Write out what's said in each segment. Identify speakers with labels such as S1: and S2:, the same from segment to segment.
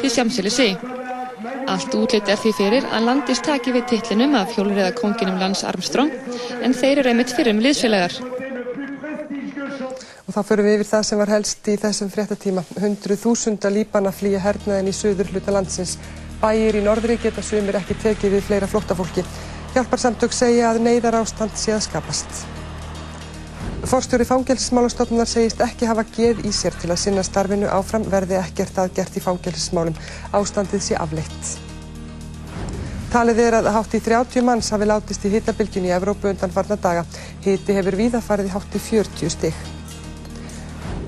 S1: til sjámsili sig. Allt útlitt er því fyrir að landist taki við titlinum af hjólurriða konginum Lance Armstrong en þeir eru einmitt fyrir um liðsfélagar.
S2: Og þá förum við yfir það sem var helst í þessum fréttatíma. Hundruð þúsunda líbana flýja hernaðin í söður hluta landsins. Bæir í norðri geta sumir ekki tekið við fleira flóttafólki. Hjálparsamtök segja að neyðar ástand sé að skapast. Forstjóri fangelsismálastofnunar segist ekki hafa geð í sér til að sinna starfinu áfram verði ekkert að gert í fangelsismálum. Ástandið sé afleitt. Talið er að hátt í 30 manns hafi látist í hittabilgjunni í Evrópu undan farna daga. Hitti hefur víðafarið í hátt í 40 stygg.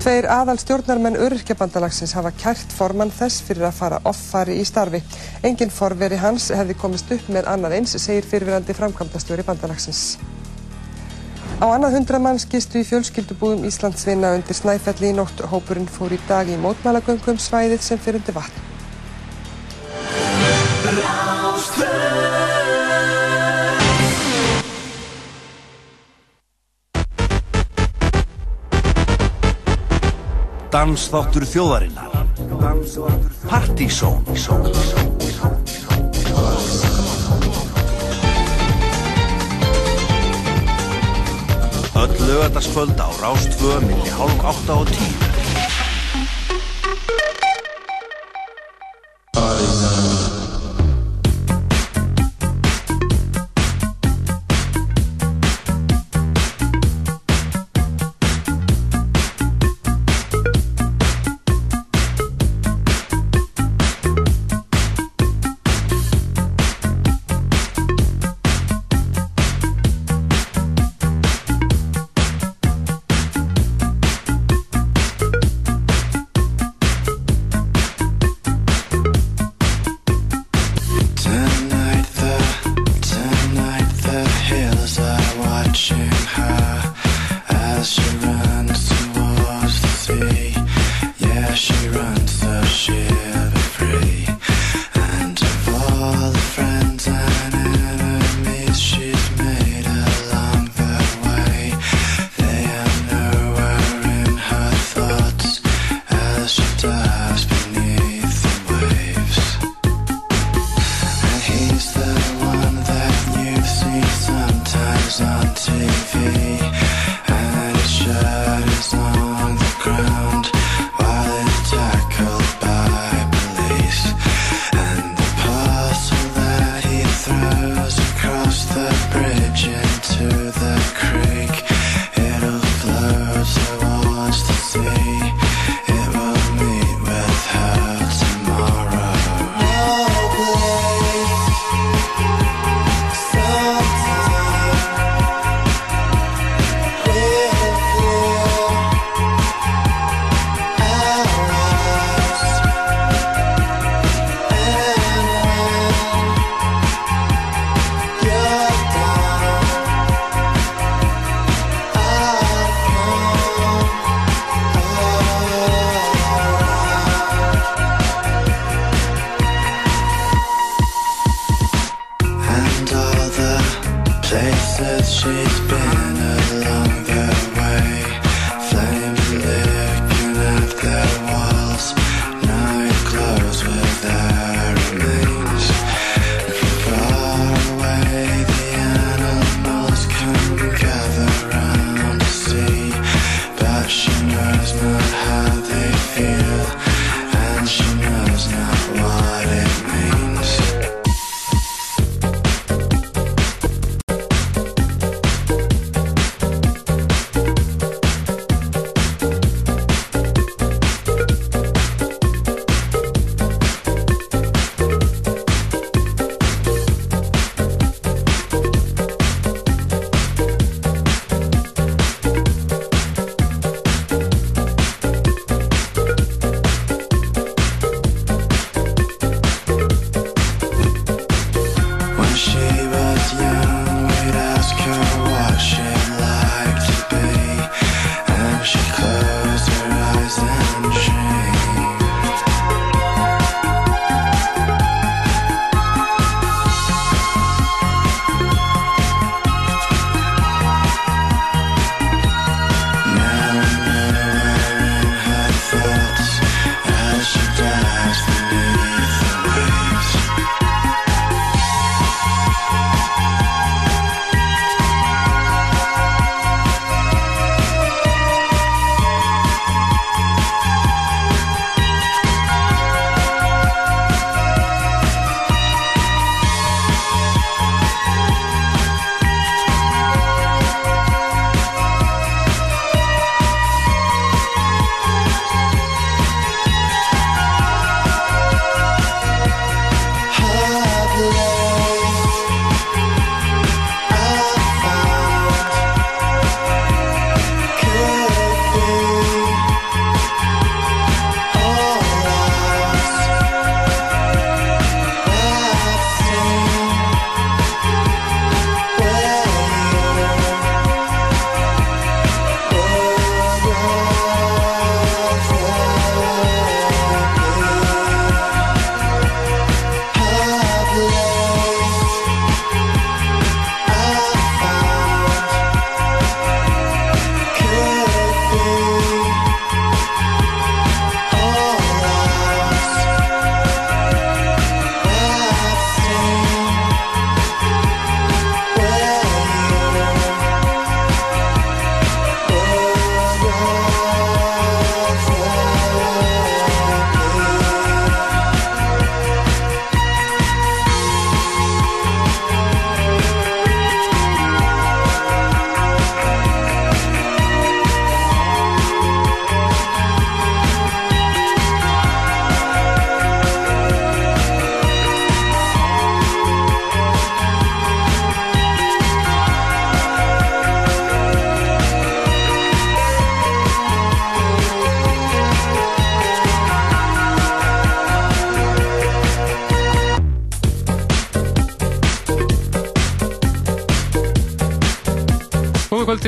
S2: Tveir aðal stjórnarmenn öryrkjabandalagsins hafa kært formann þess fyrir að fara offari í starfi. Engin forveri hans hefði komist upp með annað eins, segir fyrirverandi framkvæmdastjóri bandalagsins. Á annað hundra mann skistu í fjölskyldubúðum Íslandsvinna undir Snæfelli í nótt. Hópurinn fór í dag í mótmælagöngum svæðið sem fyrir undir vatn.
S3: Dansþáttur þjóðarinnar Partizón Öll lögataskvöld á Rástfö minni hálf 8 og
S4: 10.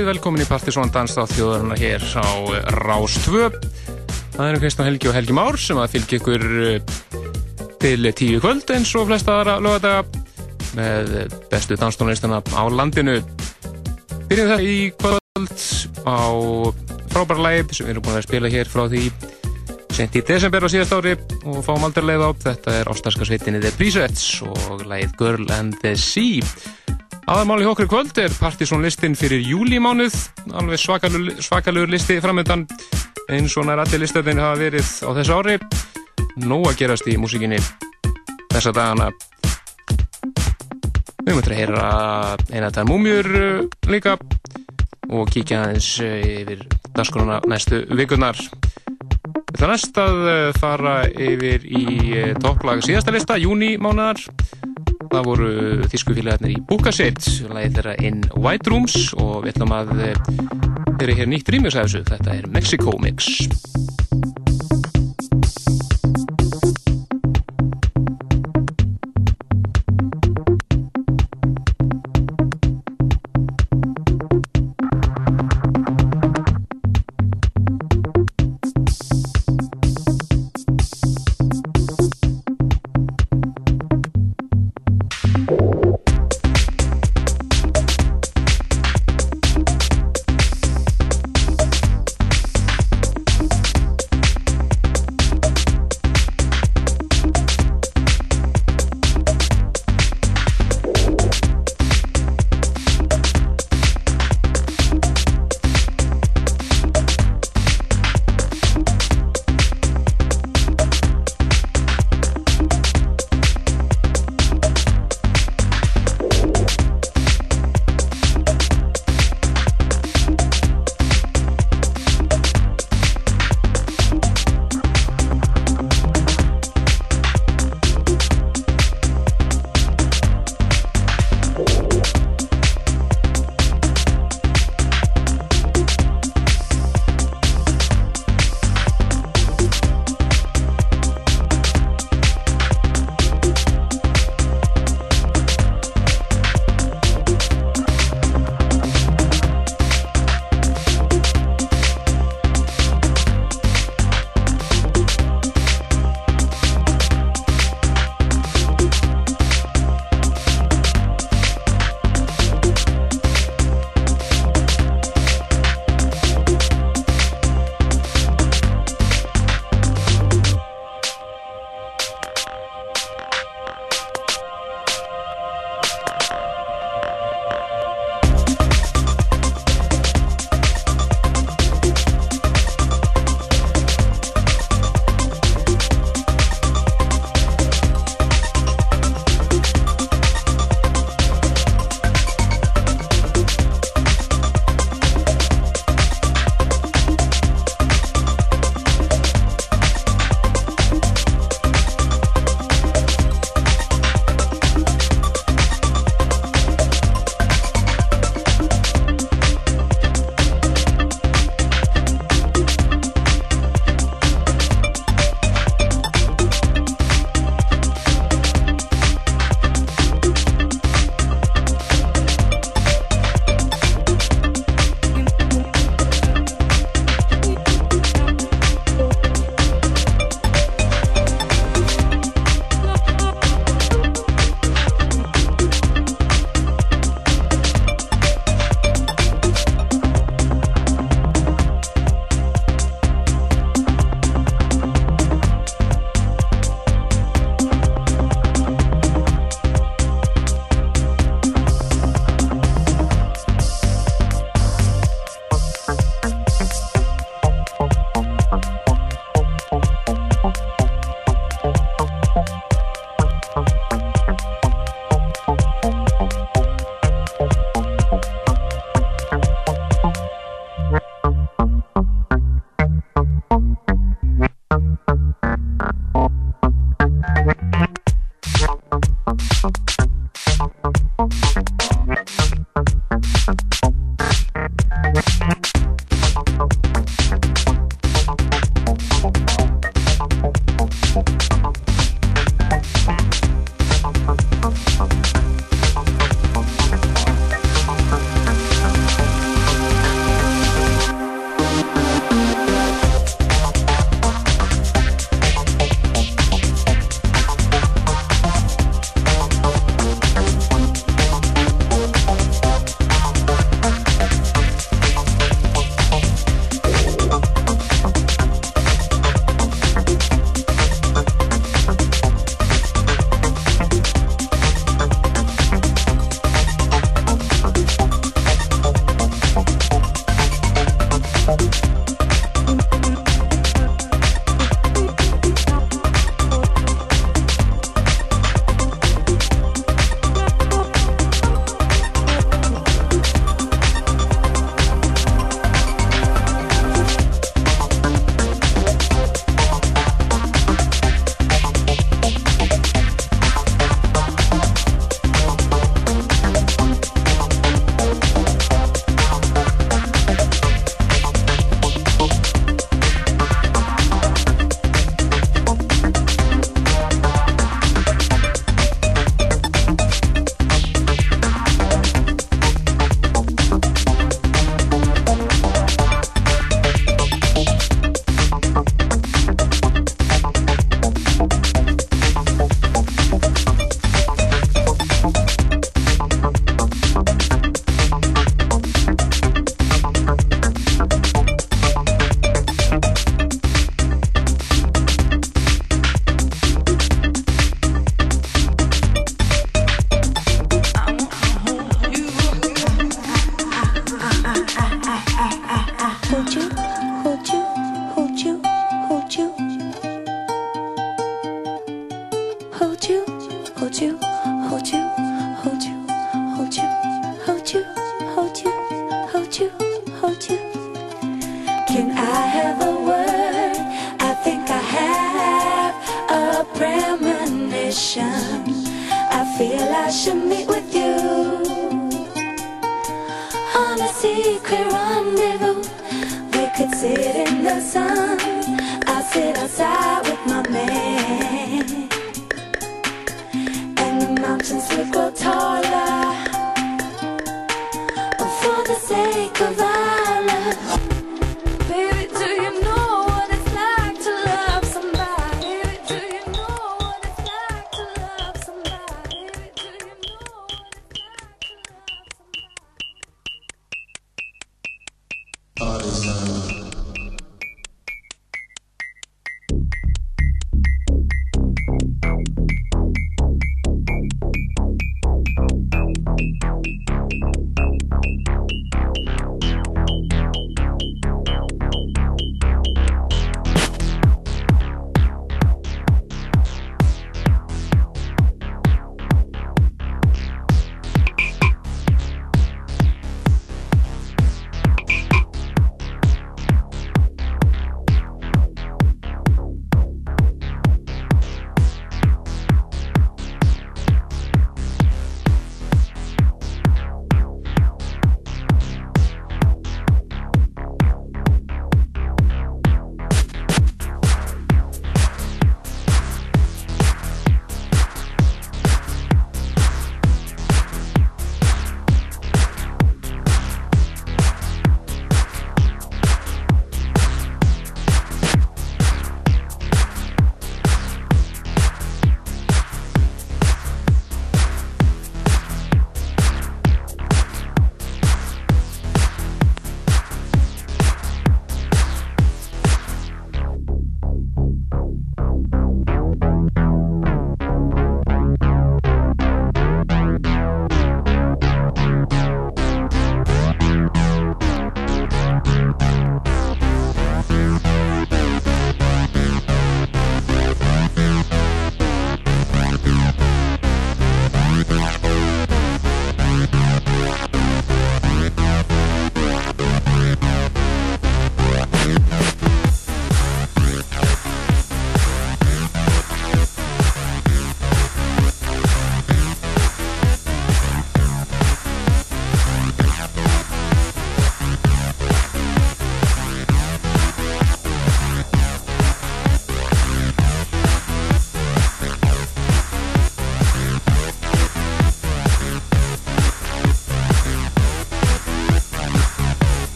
S5: Góðu kvöldið, velkomin í Partisón Danstáð þjóðarna hér á Rás 2. Það eru Kristján Helgi og Helgi Már sem að fylgja ykkur eh, til tíu kvöld eins og flesta aðra lögadaga með bestu danstónlistana á landinu. Byrjum þetta í kvöld á frábæra læg sem við erum búin að spila hér frá því sent í desember á síðast ári og fáum aldrei leið á. Þetta er ástarska sveitinni The Presets og lægið Girl and the Sea. Aðarmáli okkur kvöld er Partiðsson listin fyrir júlímánuð, alveg svakalur, svakalur listi framöndan eins og nær allir listöðinni hafa verið á þessu ári. Nó að gerast í músikinni þessa dagana. Við möttum að heyra eina þetta múmjur uh, líka og kíkja aðeins uh, yfir dagskrona næstu vikurnar. Við ætlum næst að uh, fara yfir í topplag síðasta lista, júni mánuðar. Það voru þískufélagarnir í Bukaseit, lagið þeirra In White Rooms og við ætlum að þeirra hér nýtt rýmjöksæðsu. Þetta er Mexico Mix.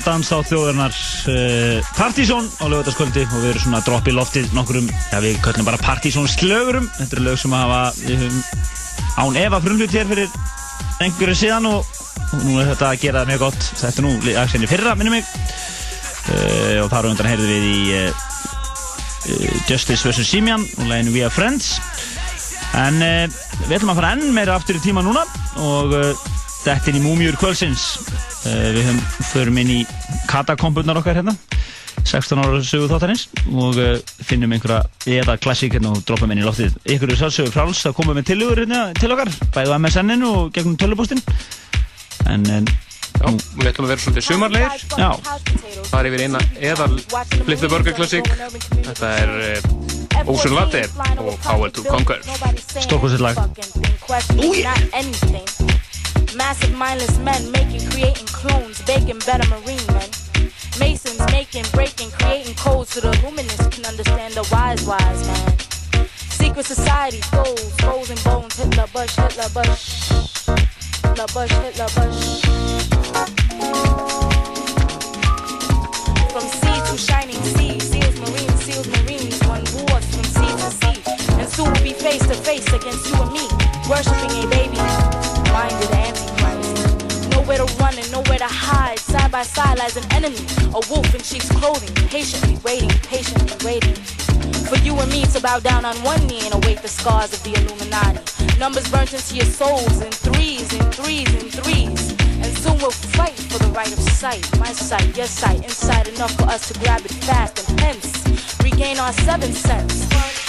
S6: Þið eru að hlusta á dans á þjóðurnar uh, Partizón á lögutaskvöldi og við erum svona að droppa í loftið nokkurum, já við köllum bara Partizón slögurum, þetta eru lög sem hafa við höfum án efa frumlut hér fyrir einhverju síðan og, og nú er þetta að gera það mjög gott. Þetta er nú í fyrra, minnum mig. Uh, og þar undan heyrðum við í uh, Justice vs. Simian og læginu We Are Friends. En við ætlum að fara enn meira aftur í tíma núna og þetta er í Múmjur kvölsins við höfum, förum inn í katakompunar okkar hérna 16 ára sögu þáttarins og uh, finnum einhverja eða klassík hérna og droppum inn í loftið. Ykkur er sjálfsögur fráls að koma með tillögur hérna til okkar bæðu á MSN-inu og gegnum tölvupústin en, en
S5: Já, við ætlum að vera svolítið sumarleir
S6: já,
S5: Það er yfir eina eðal Flip the Burger Classic Þetta er uh, Ocean Latte og Power to Conquer.
S6: Stórkostlegt lag.
S7: Massive mindless men making, creating clones, baking better marine men. Masons making, breaking, creating codes so the luminous can understand the wise, wise man. Secret society, goals, goals and bones, Hitler, Bush, Hitler, Bush. Hitler, Bush, Hitler, Bush. From sea to shining sea, seals, marines, seals, marines, one wars from sea to sea. And soon we'll be face to face against you and me, worshipping a baby, minded. Nowhere to run and nowhere to hide, side by side lies an enemy, a wolf in sheep's clothing, patiently waiting, patiently waiting. For you and me to bow down on one knee and await the scars of the Illuminati. Numbers burnt into your souls in threes and threes and threes. And soon we'll fight for the right of sight. My sight, your sight, insight enough for us to grab it fast and hence regain our seventh sense.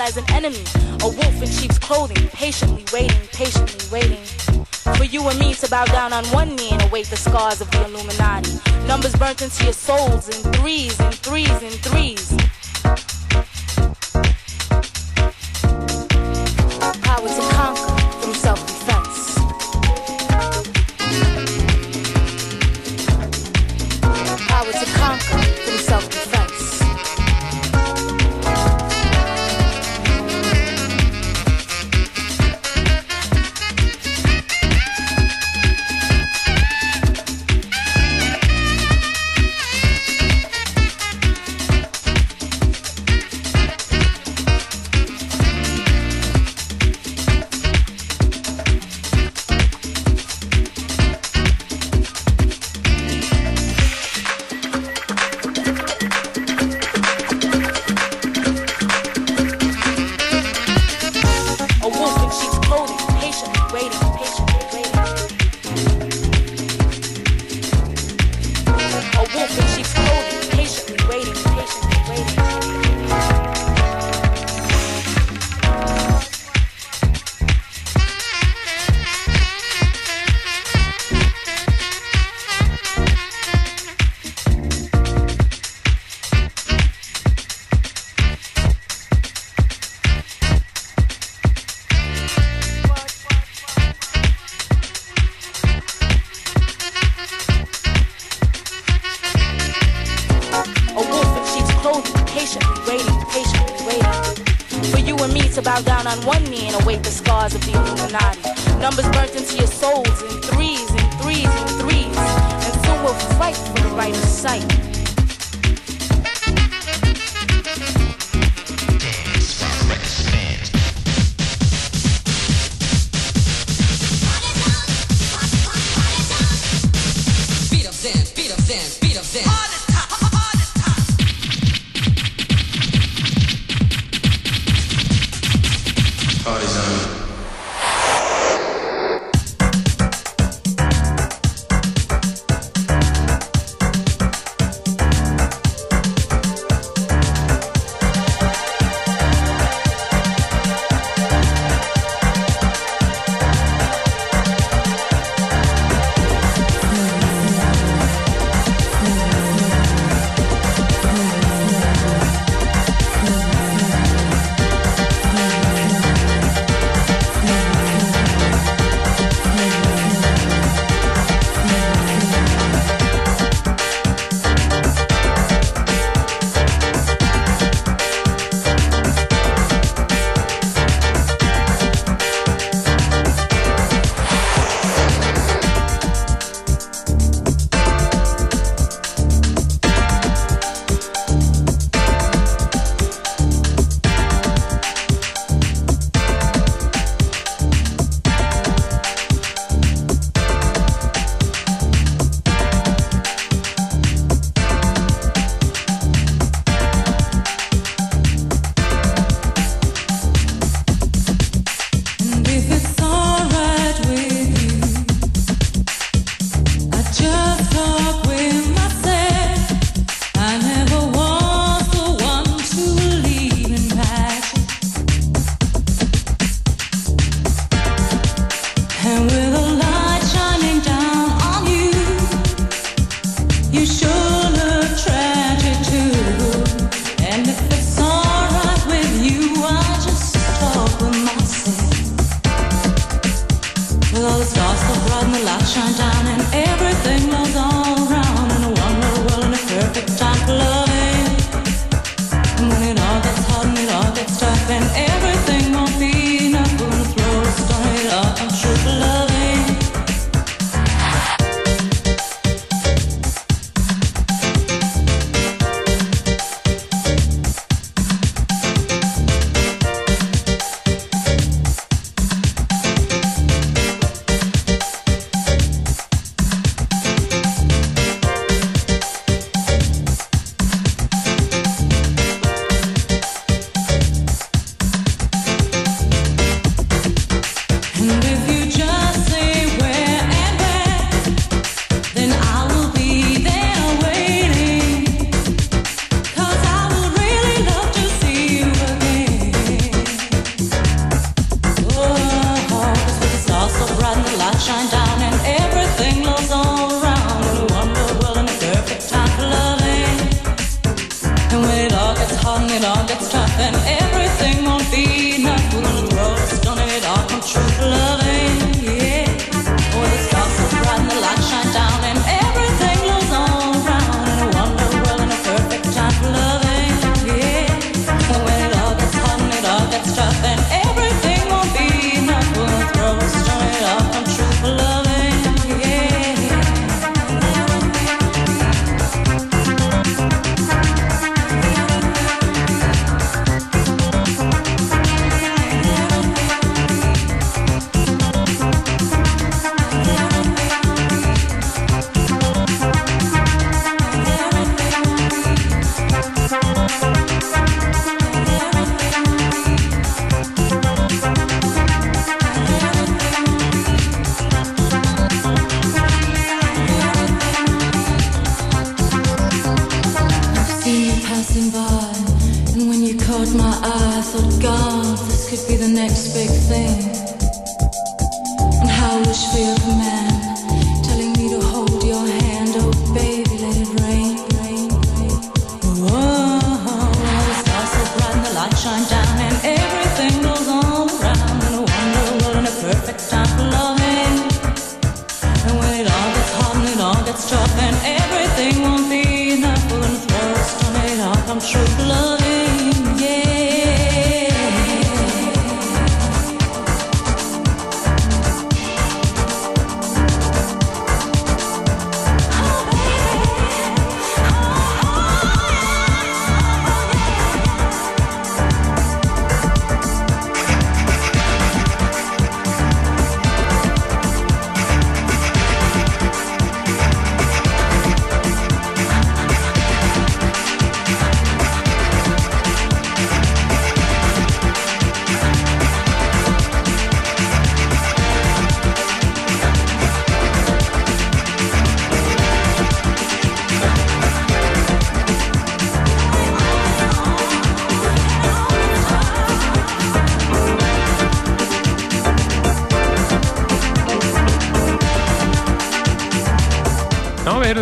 S7: allies and enemies. A wolf in sheep's clothing, patiently waiting, patiently waiting. For you and me to bow down on one knee and await the scars of the Illuminati. Numbers burnt into your souls in threes and threes and threes.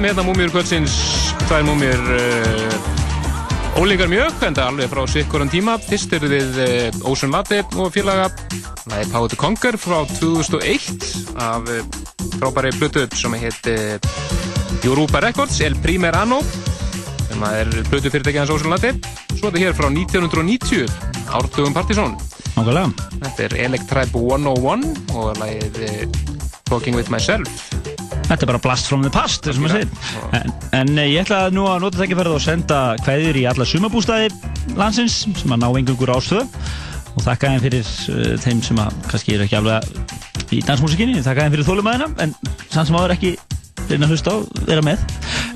S5: Hérna múmjur kvöldsins, tvær múmjur uh, ólíkar mjög, en það er alveg frá sikkuran tíma. Fyrst eru við uh, Ocean Latte og félaga, það er to Conquer frá 2001 af uh, frábæri blötu sem heit uh, Europa Records, El Primer Anno, sem er blötu fyrirtæki hans Ocean Latte. Svo er þetta hér frá 1990, Ártugum.
S6: Nákvæmlega.
S5: Þetta er Electribe 101 og lagið uh, Talking With Myself.
S6: Þetta er bara blast from the past, þessum að segja. En, en eh, ég ætla nú að nota tækifærið og senda kveðjur í alla sumabústaði landsins sem að ná engungur ástöðu og þakka þeim fyrir uh, þeim sem að kannski eru ekki aflega í dansmusikinni, þakka þeim fyrir þólumæðina en sann sem áður ekki reyna að hlusta á, vera með.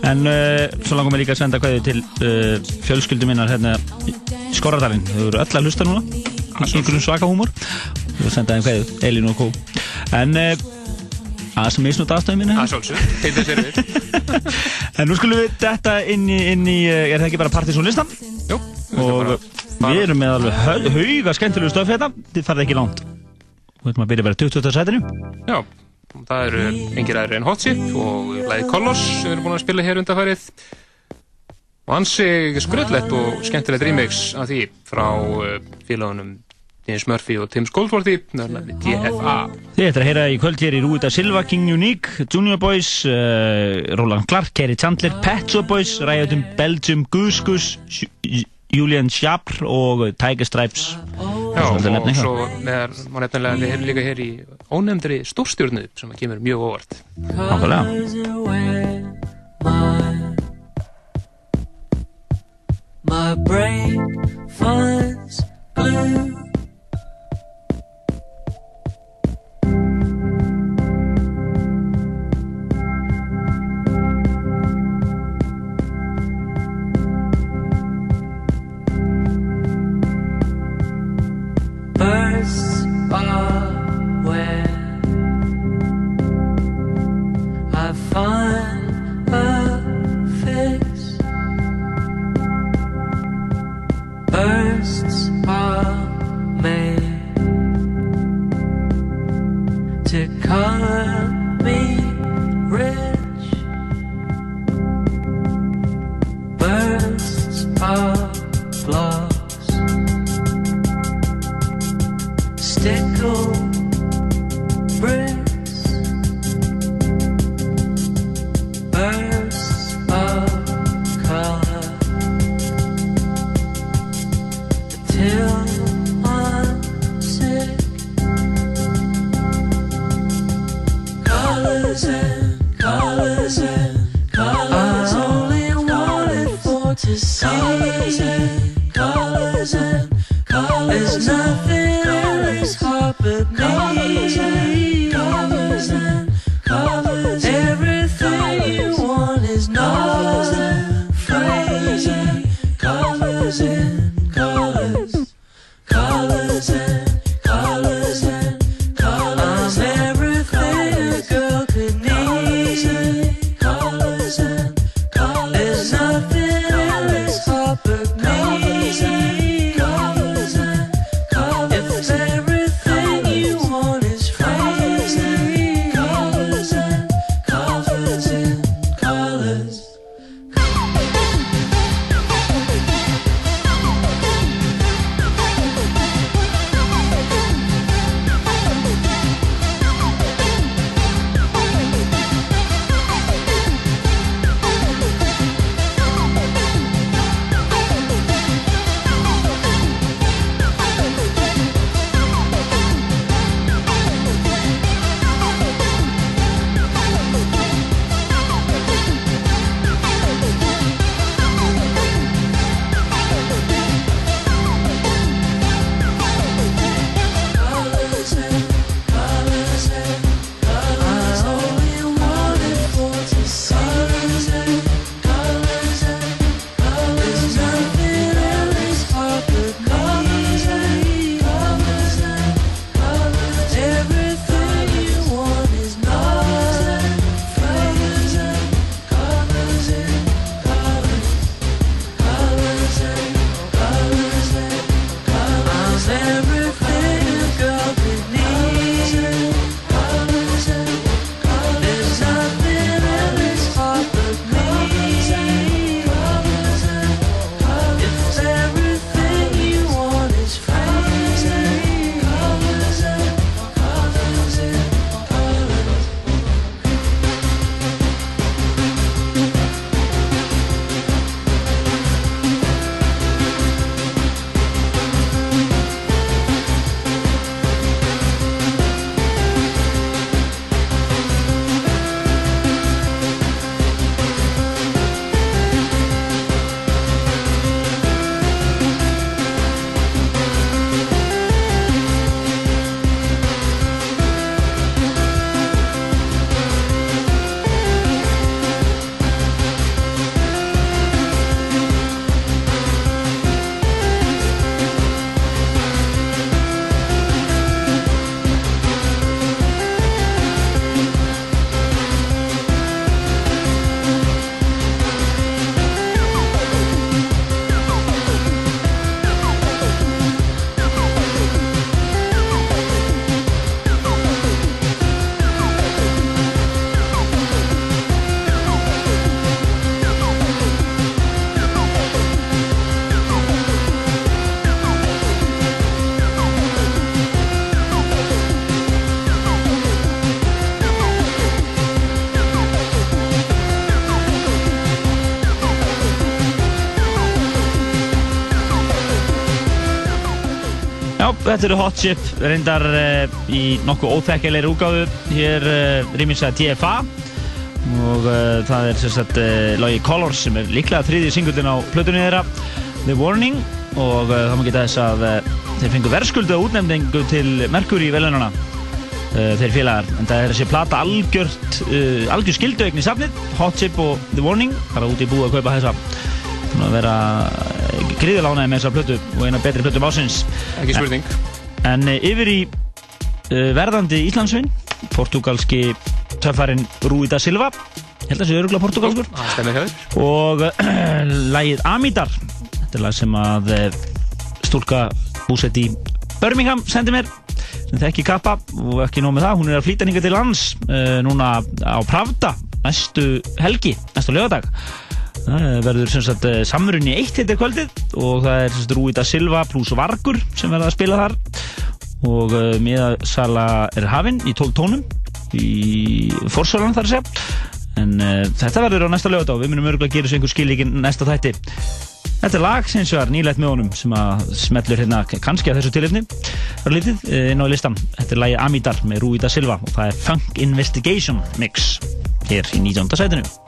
S6: En uh, svo langum við líka að senda kveðjur til uh, fjölskyldu minnar hérna í Skorradalinn. Þau eru öll að hlusta núna, í einhverjum svaka húmor og senda þeim kveðjur, Elín og Kó. En að misnúta aðstæðum minni
S5: Það er sjálfsög, til þess er við.
S6: En nú skulum við detta inn í, inn í eh, er það ekki bara Partiðsson listan?
S5: Jú.
S6: Og við erum með alveg hau- hauga skemmtilegu stöf hérna, þið farið ekki langt. Við ætlum að byrja bara 20. sætinu.
S5: Já, það eru engir aðri en Hot Chip og lagið Colors sem við erum búin að spila hér undanfærið. Og ansi skröllett og skemmtilegt remix af því frá uh, félagunum James Murphy og Tim Skoldworthy, nefnilega DFA.
S6: Þið ætlar að heyra í kvöld hér í Rúita Silva, King Unique, Junior Boys, uh, Roland Clark, Kerry Chandler, Pet Shop Boys, Riotum, Belgium, Goose Goose, Ju- Julian Schaper og Tiger Stripes.
S5: Já,
S6: að
S5: og svo með, má nefnilega við erum líka hér í ónefndri stórstjórnu sem kemur mjög óvart.
S6: Nákvæmlega.
S8: My brain finds glue.
S6: Þetta eru Hot Chip, reyndar uh, í nokkuð óþekkilegri útgáfu. Hér uh, rýmins að TFA og uh, það er uh, lagi Colors sem er líklega þriði singullin á plötunni þeirra, The Warning og það má geta þess að þeir fengu verðskuldu útnefningu til Mercury velunana uh, þeir félagar, en það er þessi plata algjört, algjör skilduegn í safnið, Hot Chip og The Warning, bara út í búið að kaupa þessa Þannig að vera gríðilánaði með þessa plötu og eina betri plötu ásins.
S5: Ekki spurning.
S6: En, eh, yfir í uh, verðandi Íslandsvinn, portugalski töffarinn Rúi da Silva, held að það sé öruglega portugalskur.
S5: Það stemir hjá þér.
S6: Og uh, lagið Amidar, þetta er lag sem að uh, stúlka búsett í Birmingham sendi mér, sem þekki kappa og ekki nóg með það, hún er að flýta hinga til lands núna á Pravda næstu helgi, næstu lögadag. Það verður sem sagt eh, samrunni eitt hittir kvöldið og það er sem sagt Rúi da Silva pluss Vargur sem verða að spila þar. Og uh, miðasala er hafinn í 12 tónum í forsvalan þar að segja. En uh, þetta verður á næsta lögadag við munum örgulega að gera þessu einhver skil ekki næsta þætti. Þetta er lag sem var nýlegt með honum sem að smellur hérna kannski að þessu tilifni Það lítið eh, inn á listan Þetta er lagi Amidar með Rúi da Silva og það er Funk Investigation Mix hér í 19. sætinu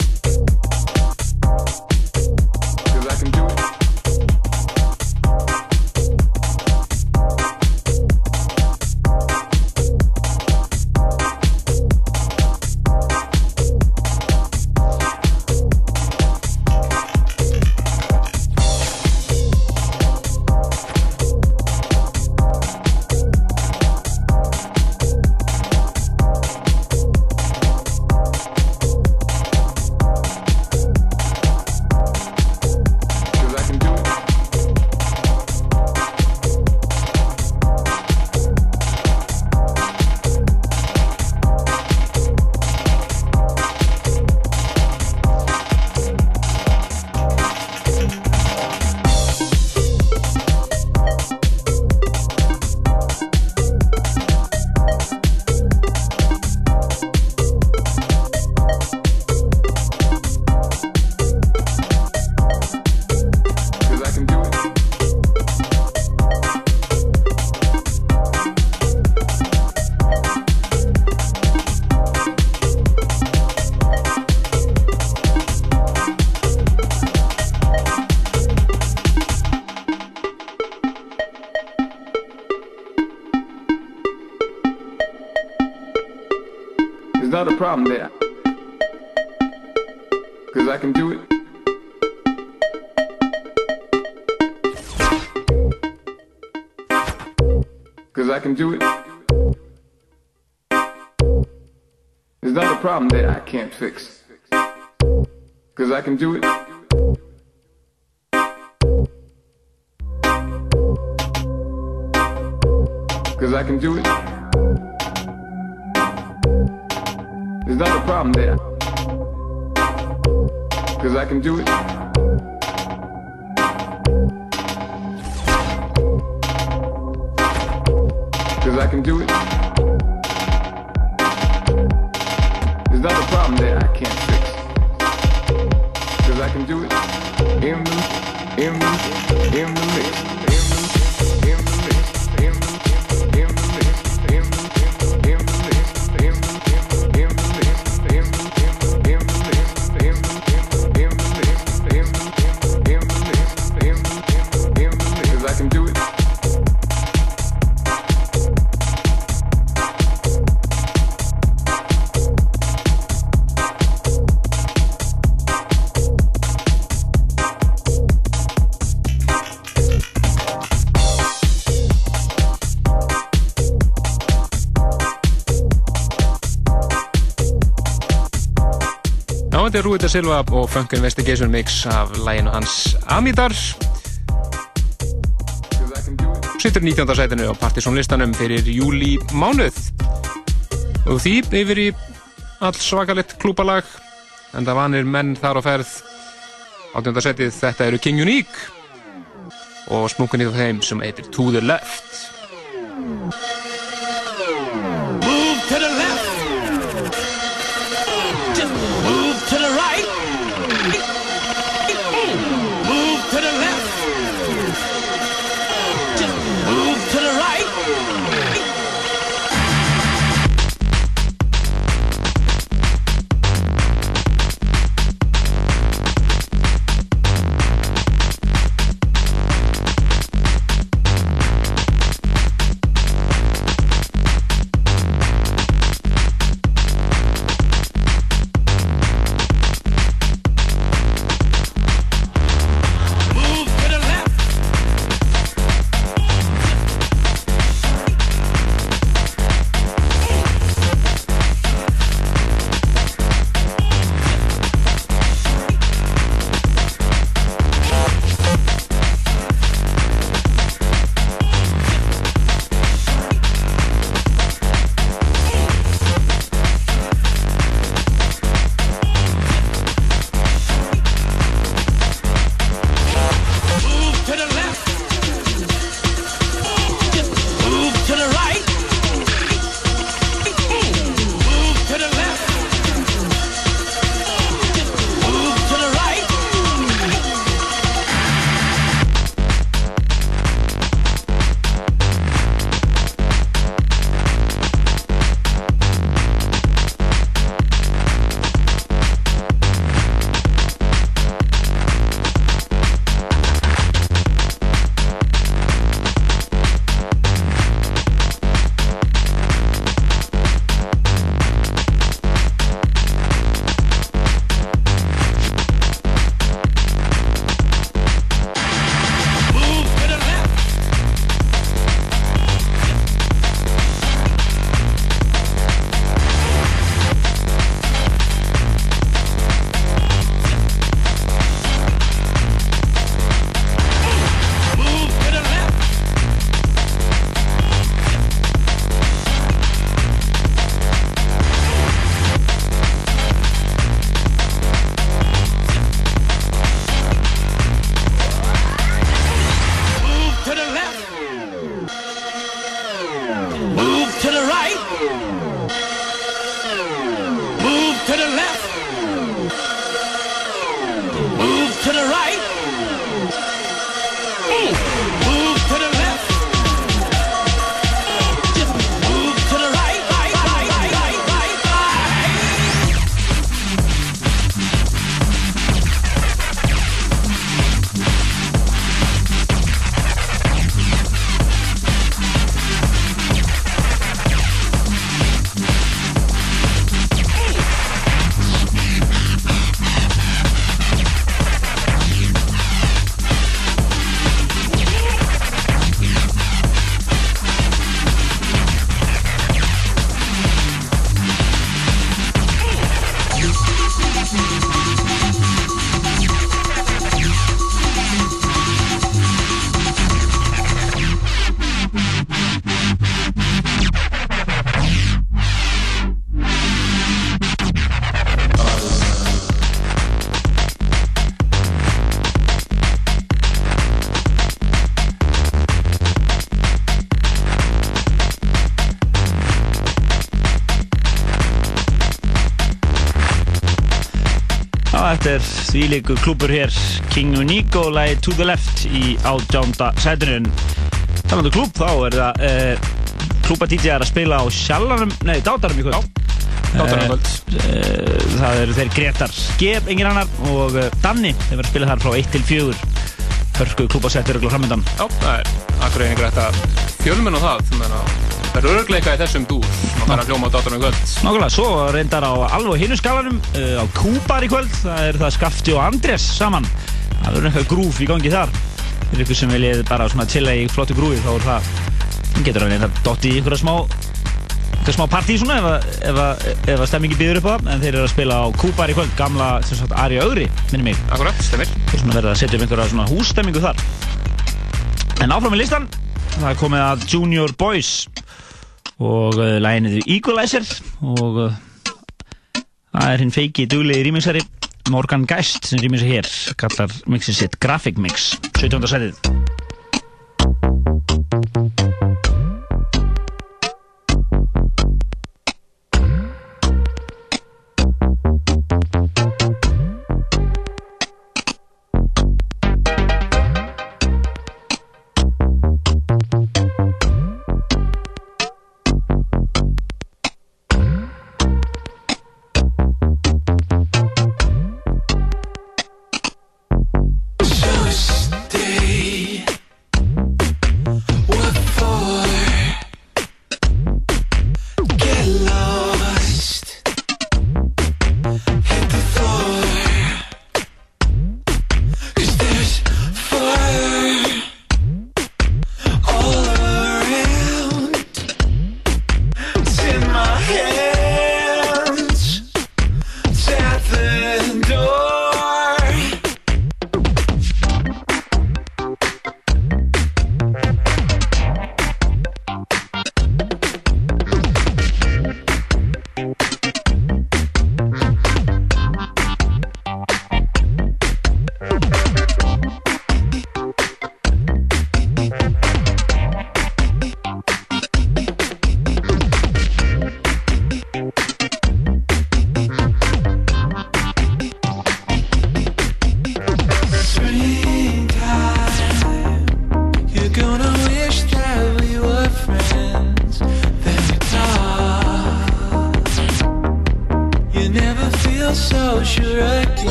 S9: not a problem there. Cause I can do it. Cause I can do it. There's not a problem that I can't fix. Cause I can do it. Cause I can do it. There's not a problem there. Cause I can do it. Cause I can do it. There's not a problem that I can't fix. Cause I can do it. In the, in the, in the mix.
S5: Rúita Silva og Funk Investigation Mix af læginu hans Amidar Sittur 19. sætinu á Partiðsson listanum fyrir júli mánuð og því yfir í all svakalett klúpalag en það vanir menn þar á ferð 18. sætið þetta eru King Unique og smunkunni af þeim sem heitir To The Left
S6: Þetta er þvíleikur klúpur hér. King Unique og lagi To The Left í átjánda sætinu. En talandu klúp þá er það uh, klúpa DJ er að spila á sjallanum, nei, dátarum í kvöld.
S5: Dátarum í kvöld.
S6: uh, Það eru þeir Gretar Skep, engin annar og uh, Danni þeir verða að spila þar frá 1 til 4 hörku klúpasettur og framöndan
S5: Já, það er akkur einhver þetta fjölmenn og það þannig að það er örgleika í þessum dúr sem að fara að hljóma á dátarum í kvöld.
S6: Nákvæmlega, svo reyndar á alveg hinu skalanum uh, á Kúbar í kvöld, það er það Skafti og Andrés saman. Það verður eitthvað grúf í gangi þar. Fyrir ykkur sem viljið bara svona chilla í flottu grúfi þá er það, það getur að reynda dotti í einhverja smá einhverja smá partí svona ef, að- ef, að- ef að stemmingi býður upp á það. En þeir eru að spila á Kúbar í kvöld gamla, sem sagt, Ari Ögri, minni mig.
S5: Akkurat, stemmir
S6: og svona verða að setja upp einhverja svona hússtemmingu þar. En áfram í listan það er komið að Junior Boys og uh, læginnið Equalizer og uh, það er hinn feiki duglegi rýmingsari Morgan Geist sem rýmingsa hér kallar mixið sitt Graphic Mix 17. sætið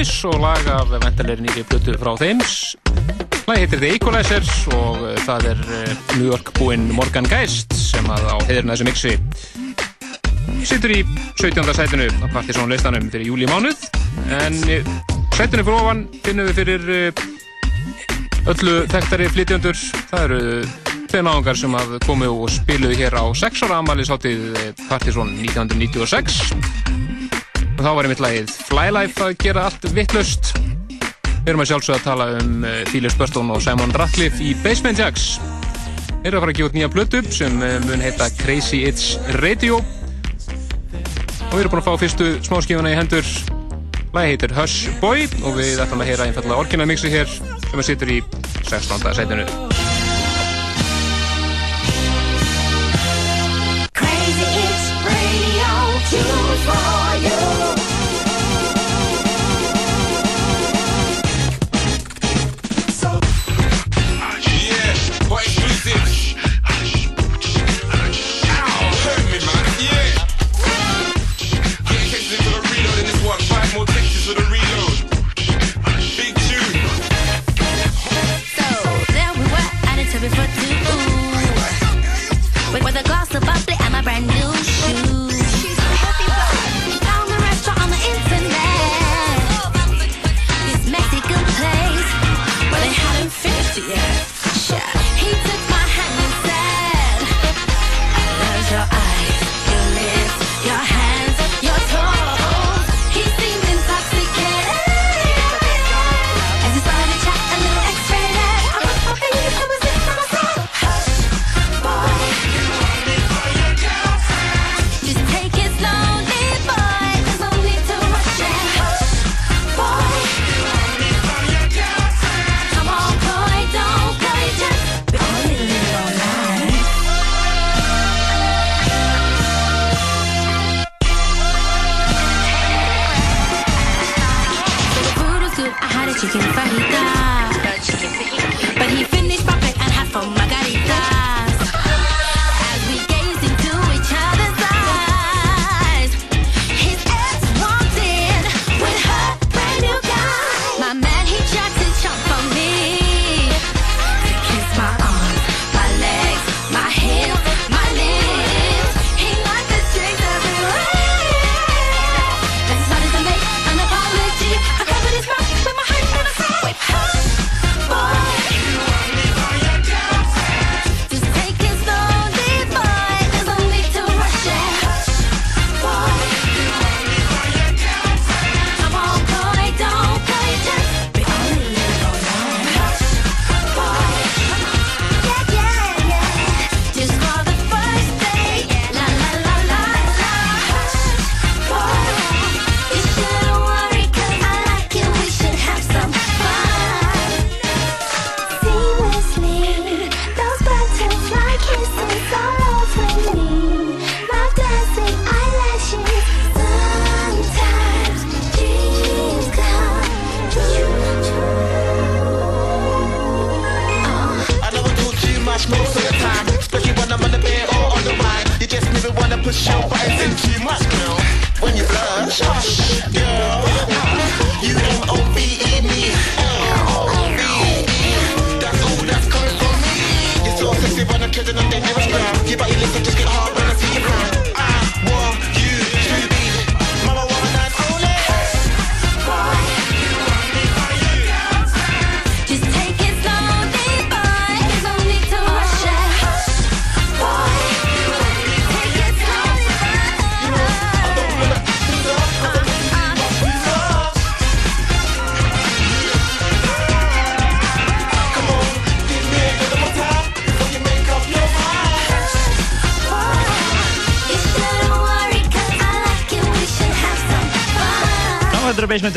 S10: Boys og lag af ventalegri nýri blötu frá þeim. Lagi heitir The Equalizers og uh, það er uh, New York búinn Morgan Geist sem að á heiðurinn þessu mixi situr í 17. sætinu á Partiðsson listanum fyrir júli mánuð en uh, sætinu fyrir ofan finnum við fyrir öllu þekktari flytjöndur það eru tveir náðungar sem að komu og spiluðu hér á 6 ára amalisháttið Partiðsson 1996 og þá var einmitt lagið Flylife að gera allt vittlust við erum að sjálfsögða að tala um uh, Philip Burstone og Simon Ratcliffe í Basement Jacks. Þeir eru að fara að gefa út nýja blötu sem uh, mun heita Crazy It's Radio. Og við erum búin að fá fyrstu smáskífuna í hendur. Lagi heitir Hush Boy og við ætlum að heyra einfallega orginal mixi hér sem að situr í 16. setinu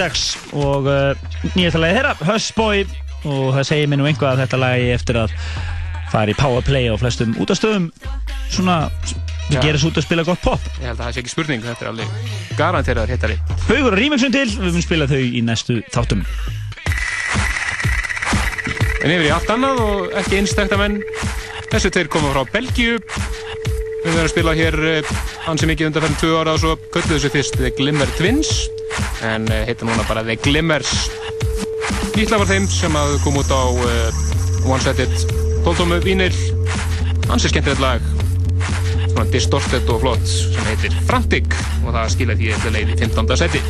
S6: X og uh, nýjasta lagi þeirra, Hush Boy og það segir mér nú einhvað að þetta lagi eftir að fara í powerplay á flestum útastöðum svona, það gerir svo út að spila gott pop
S10: Ég held að það sé ekki spurning, þetta er alveg garanteraður hittari.
S6: Haugur og remixum til, við munum spila þau í næstu þáttum
S10: En yfir í allt annað og ekki einstakta menn. Þessi tveir koma frá Belgíu. Við verðum að spila hér eh, ansi mikið undanferðin tvö ára og svo kölluðu þessu fyrst Glimmer Twins.
S5: En uh, heitir núna bara The Glimmers. Nýtla var þeim sem að kom út á uh, One Set It 12 vínil. Hans er skemmtilegt lag. Svona distorted og flott sem heitir Frantic. Og það skilja því eftir leið í 15. seti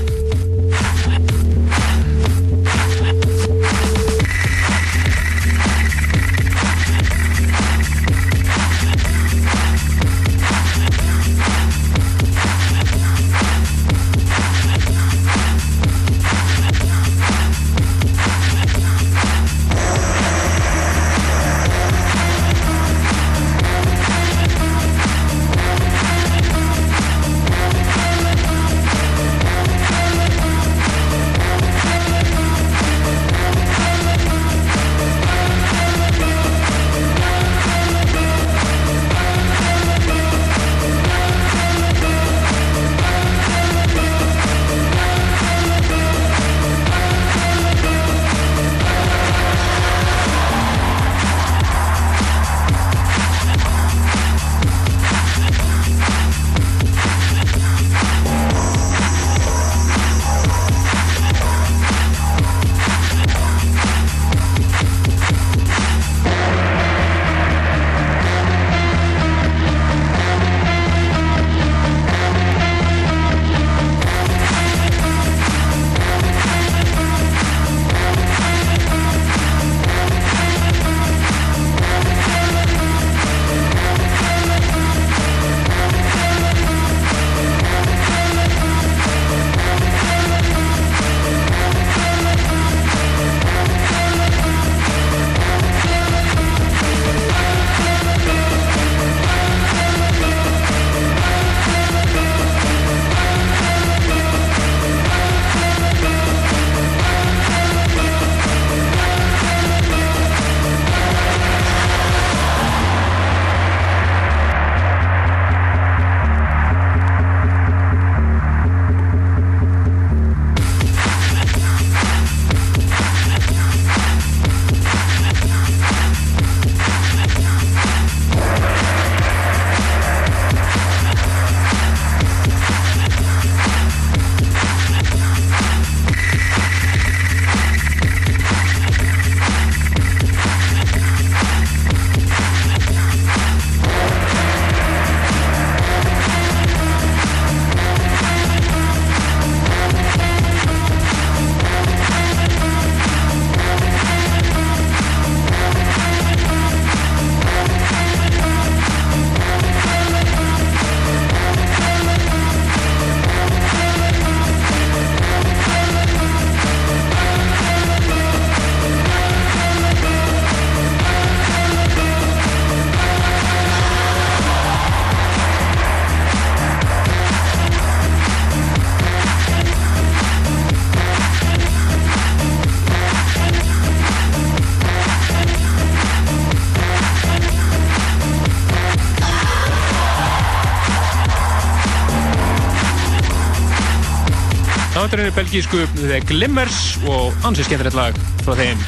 S5: Náttúrulega er belgísku The Glimmers og ansið skemmtilegt lag frá þeim.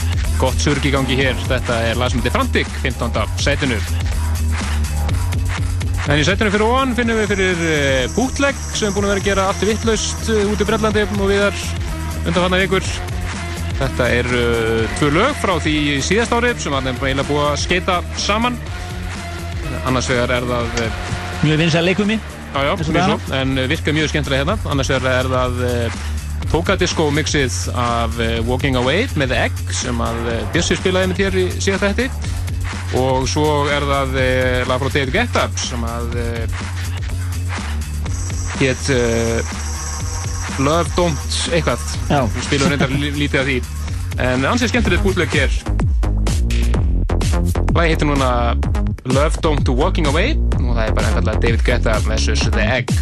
S5: Gott surg í gangi hér. Þetta er heitir Frantic, 15. sætinu. En í sætinu fyrir ofan finnum við fyrir uh, Bootleg sem er búin að vera að gera allt vittlaust uh, út í Brellandi og viðar undanfanna vikur. Þetta er uh, tvö lög frá því síðast árið sem var nefnilega eiginlega búið að skeita saman. Annars vegar er það
S6: Mjög vinsæl leikumi.
S5: Já, já, mjög svo, en virkar mjög skemmtilega hérna. Annars er, er það Tókadisco mixið af uh, Walking Away með Egg sem að uh, Bjössi spilaði með þér í síðast þetta. Og svo er það uh, lag frá David Guetta sem að hétt uh, Love Don't eitthvað. Við spilum reyndar lí- lítið af því. En ansið skemmtilegt bútleg hér. Lagi heitir núna Love Don't Walking Away og það er bara einfallega David Guetta vs. The Egg.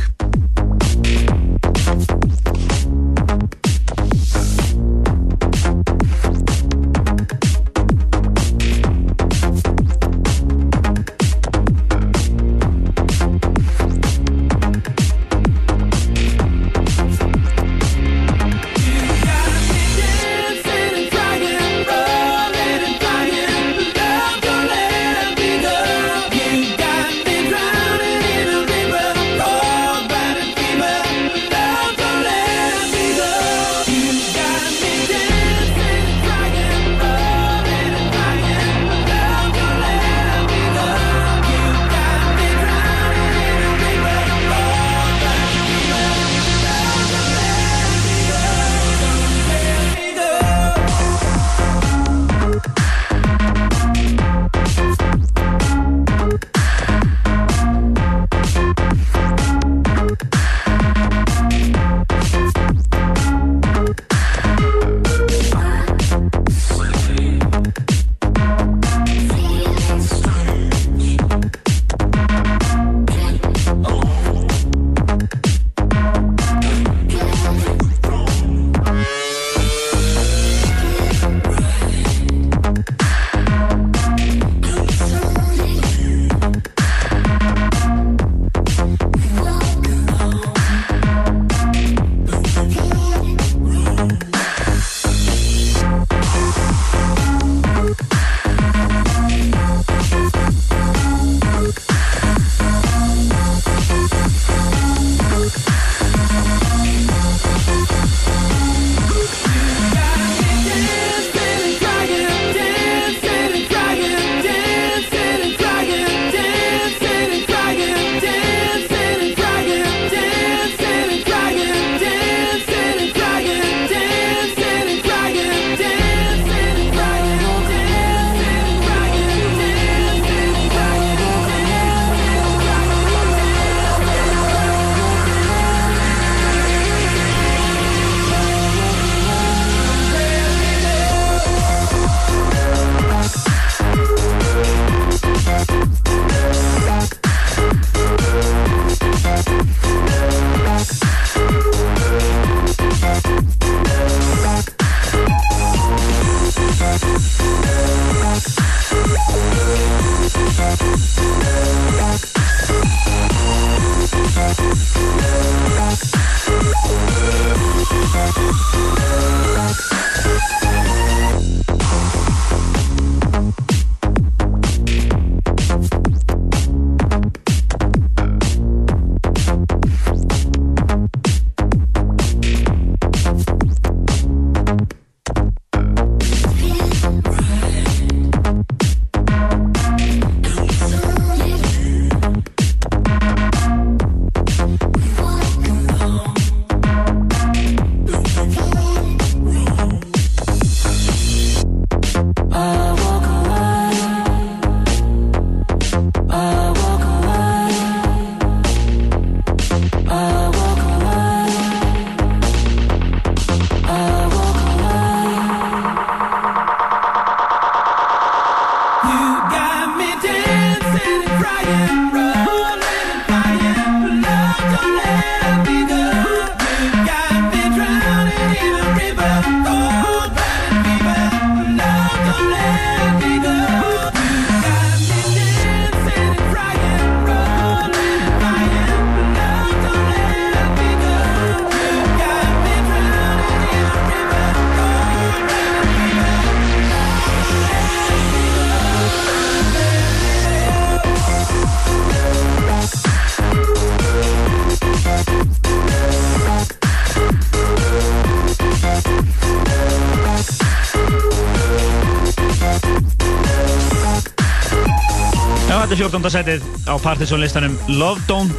S6: Þetta 14. setið á Partisan listanum Love Don't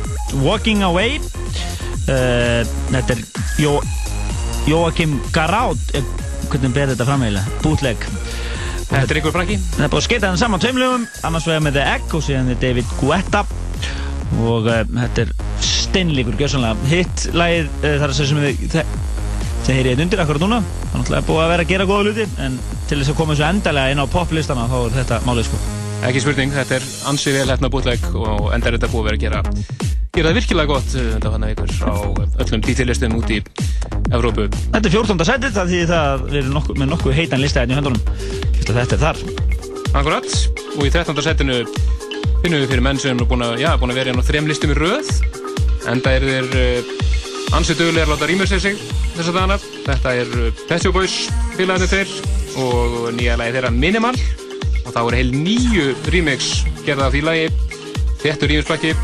S6: Walking Away. Uh, Þetta er Jó, Jóakim Garátt eh, hvernig ber þetta fram eiginlega? Bootleg.
S5: Þetta er ykkur frakki
S6: Það er búið að skita hann saman tveimlugum annars vegar með The Egg og síðan er David Guetta. Og uh, þetta er steinleikur gjössanlega hitt lagið uh, þar að segja sem við sem heyri þetta undir akkurat núna. Það er náttúrulega búið að vera að gera góða hluti en til þess að koma þessu endalega inn á poplistana þá er þetta málið sko
S5: Ekki spurning, þetta er ansi vel hefna bútleg og enda er þetta búið að vera að gera gera það virkilega gott þetta hann ykkur á öllum dítilistum út í Evrópu.
S6: Þetta er 14. setið það því það að erum nokkuð, með nokkuð heitan lista hérna í höndunum að þetta er þar
S5: Akkurat, og í 13. setinu finnum við fyrir menn sem er búin að, já, búin að vera hérna á þrem listum í röð enda er þeir uh, ansið duglega að láta rýmur sér sig þessa dagana. Þetta er Boys félagarnir þeir og nýja lagi þeirra Minimal og þá er heil nýju remix gerða því lagi. Þettur rýmisplakki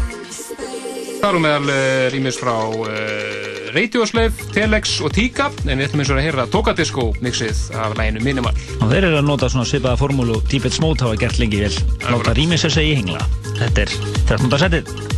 S5: þar og meðal uh, rýmis frá uh, Radioslave, Telex og Tika en við ætlum eins og að heyra Tokadisco mixið af læginu Minimal.
S6: Og þeir eru að nota svona svipaða formúlu og Deeped Smoke hafa gert lengi vel. Sér sig í hengla. Þetta er 13. setið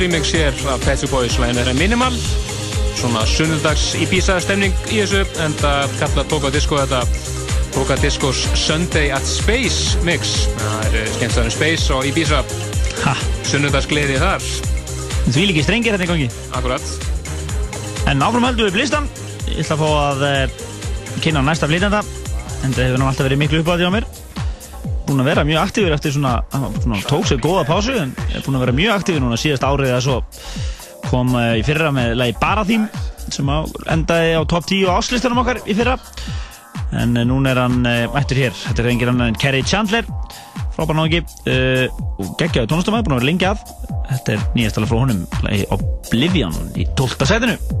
S5: remix hér af Pet Shop Boys læginu þeirra Minimal. Svona sunnundags Ibiza stemning í þessu en það kalla Toka Disco þetta Toka Discos Sunday at Space mix. Það er skemmtstæðan Space og Ibiza. Sunnundags gleði þar.
S6: Því líki strengir þetta í gangi.
S5: Akkurat.
S6: En áfram höldum við listan Ég ætla að fá að uh, kynna næsta flytjanda. En það hefur alltaf verið miklu uppáði á mér að vera mjög aktífur eftir svona, svona tók sér góða pásu En er búin að vera mjög aktífur núna síðast árið að svo. Kom uh, í fyrra með lagi Barathím sem á, endaði á top 10 á áslistanum okkar í fyrra. En uh, núna er hann uh, mættur hér. Þetta er engin annar en Kerry Chandler. Frábær náðungi uh, og geggjaði tónlistamæði, búin að vera lengi að. Þetta er nýjast alveg frá honum lagi Oblivion í 12. setinu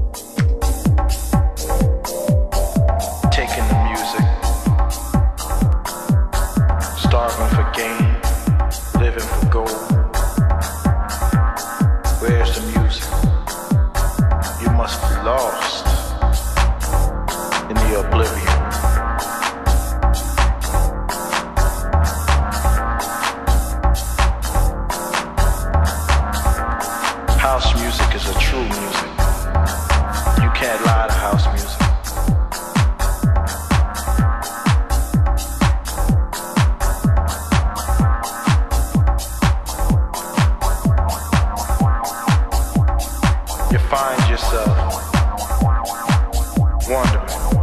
S11: you find yourself wondering.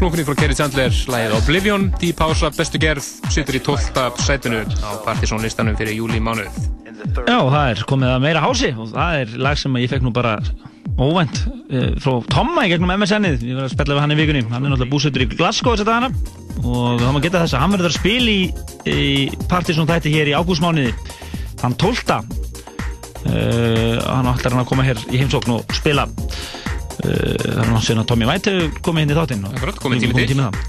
S5: Já, slúkunni frá Kerry Chandler, lægið Oblivion, House af bestu gerð, situr í 12. sætinu á Partizón listanum fyrir júli mánuð.
S6: Já, það er komið að meira hási og það er lag sem ég fekk nú bara óvænt eh, frá Tomma í gegnum MSN-ið. Ég var að spella við hann í vikunni. Hann er náttúrulega búsettur í Glasgow þess að dagana og þá maður geta þess að hann verður að spila í, í Partizón þætti hér í ágústmániði. Þann 12. Uh, hann ætlar hann að koma hér í heimsókn og spila það er náttúrulega White hefur komið inn í þáttinn og
S5: komið tími til.
S6: það.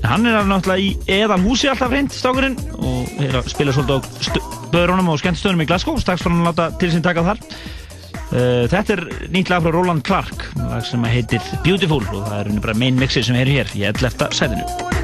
S6: En hann er náttúrulega í eðal húsi alltaf hreint stákurinn og er að spila svolítið á böðrunum og skemmtstöðunum í Glasgow strax fann hann að láta til sín taka þar uh, Þetta er nýtt lag frá Roland Clark sem heitir Beautiful og það er bara main mixið sem er hér í 11. sæðinu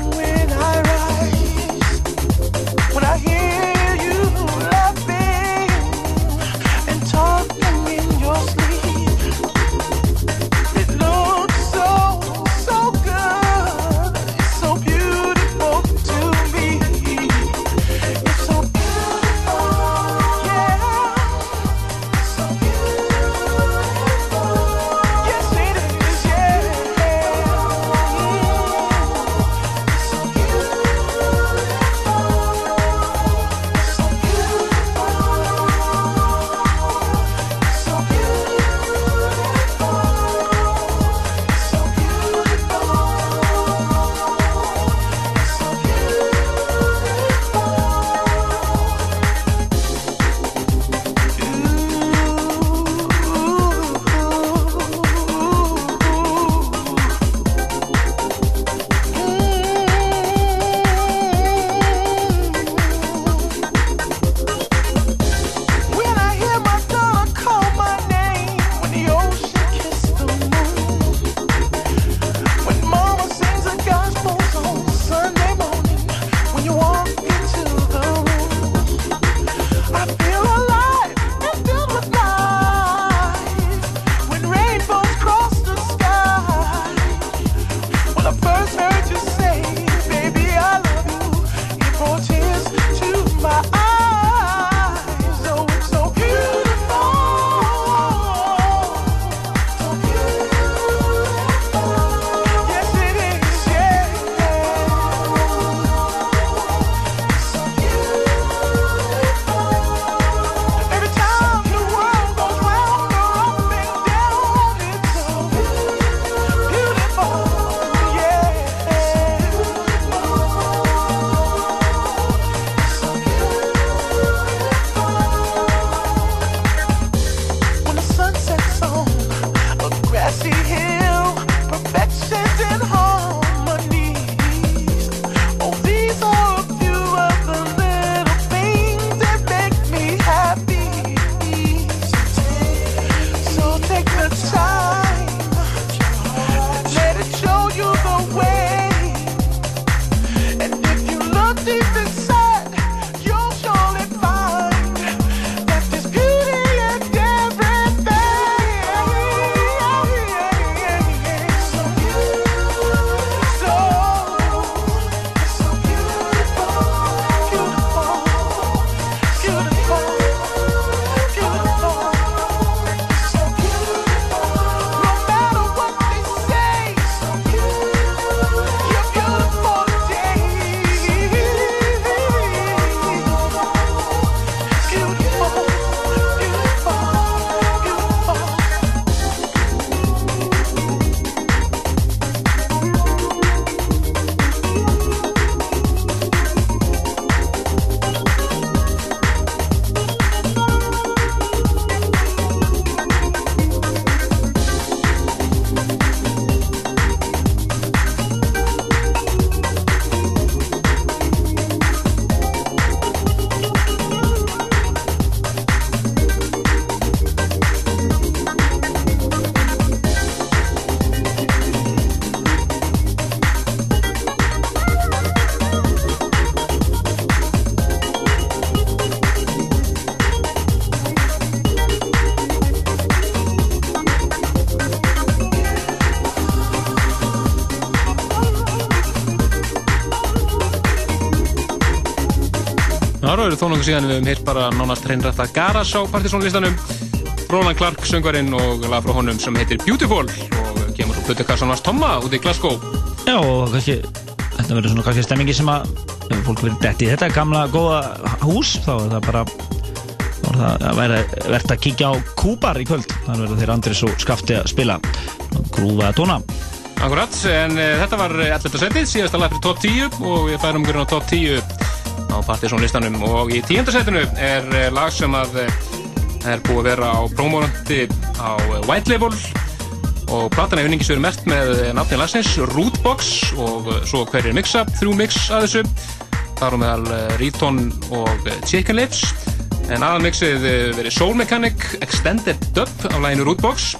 S5: Það eru þó nokkuð síðan. Við höfum heyrt bara nánast hreinrætta Garas á partysónlistanum Roland Clark söngvarinn og lag frá honum sem heitir Beautiful og kemur úr Plutukassan Vars Tomma út í Glasgow.
S6: Já, og kannski, þetta verður svona kannski stemmingi sem að fólk verður dett í þetta gamla góða hús, þá er það bara það að verðt að kíkja á Kúbar í kvöld, þannig verður þeir Andris og Skafti að spila. Grúfa tóna.
S5: Akkurat, en uh, þetta var 11. setið, síðasta lag fyrir top 10 og við færum grunn á top 10 á partysónlistanum og í 10. setinu er uh, lag sem að uh, er búið að vera á promónandi á uh, White Label. Og platan er vinningisverið mert með nafni lagsins Rootbox og svo hverjir mixa, þrjú mix að þessu. Þar á meðal Riton og Chicken Lips. En aðalmixið uh, verið Soul Mechanic Extended Dub af læginu Rootbox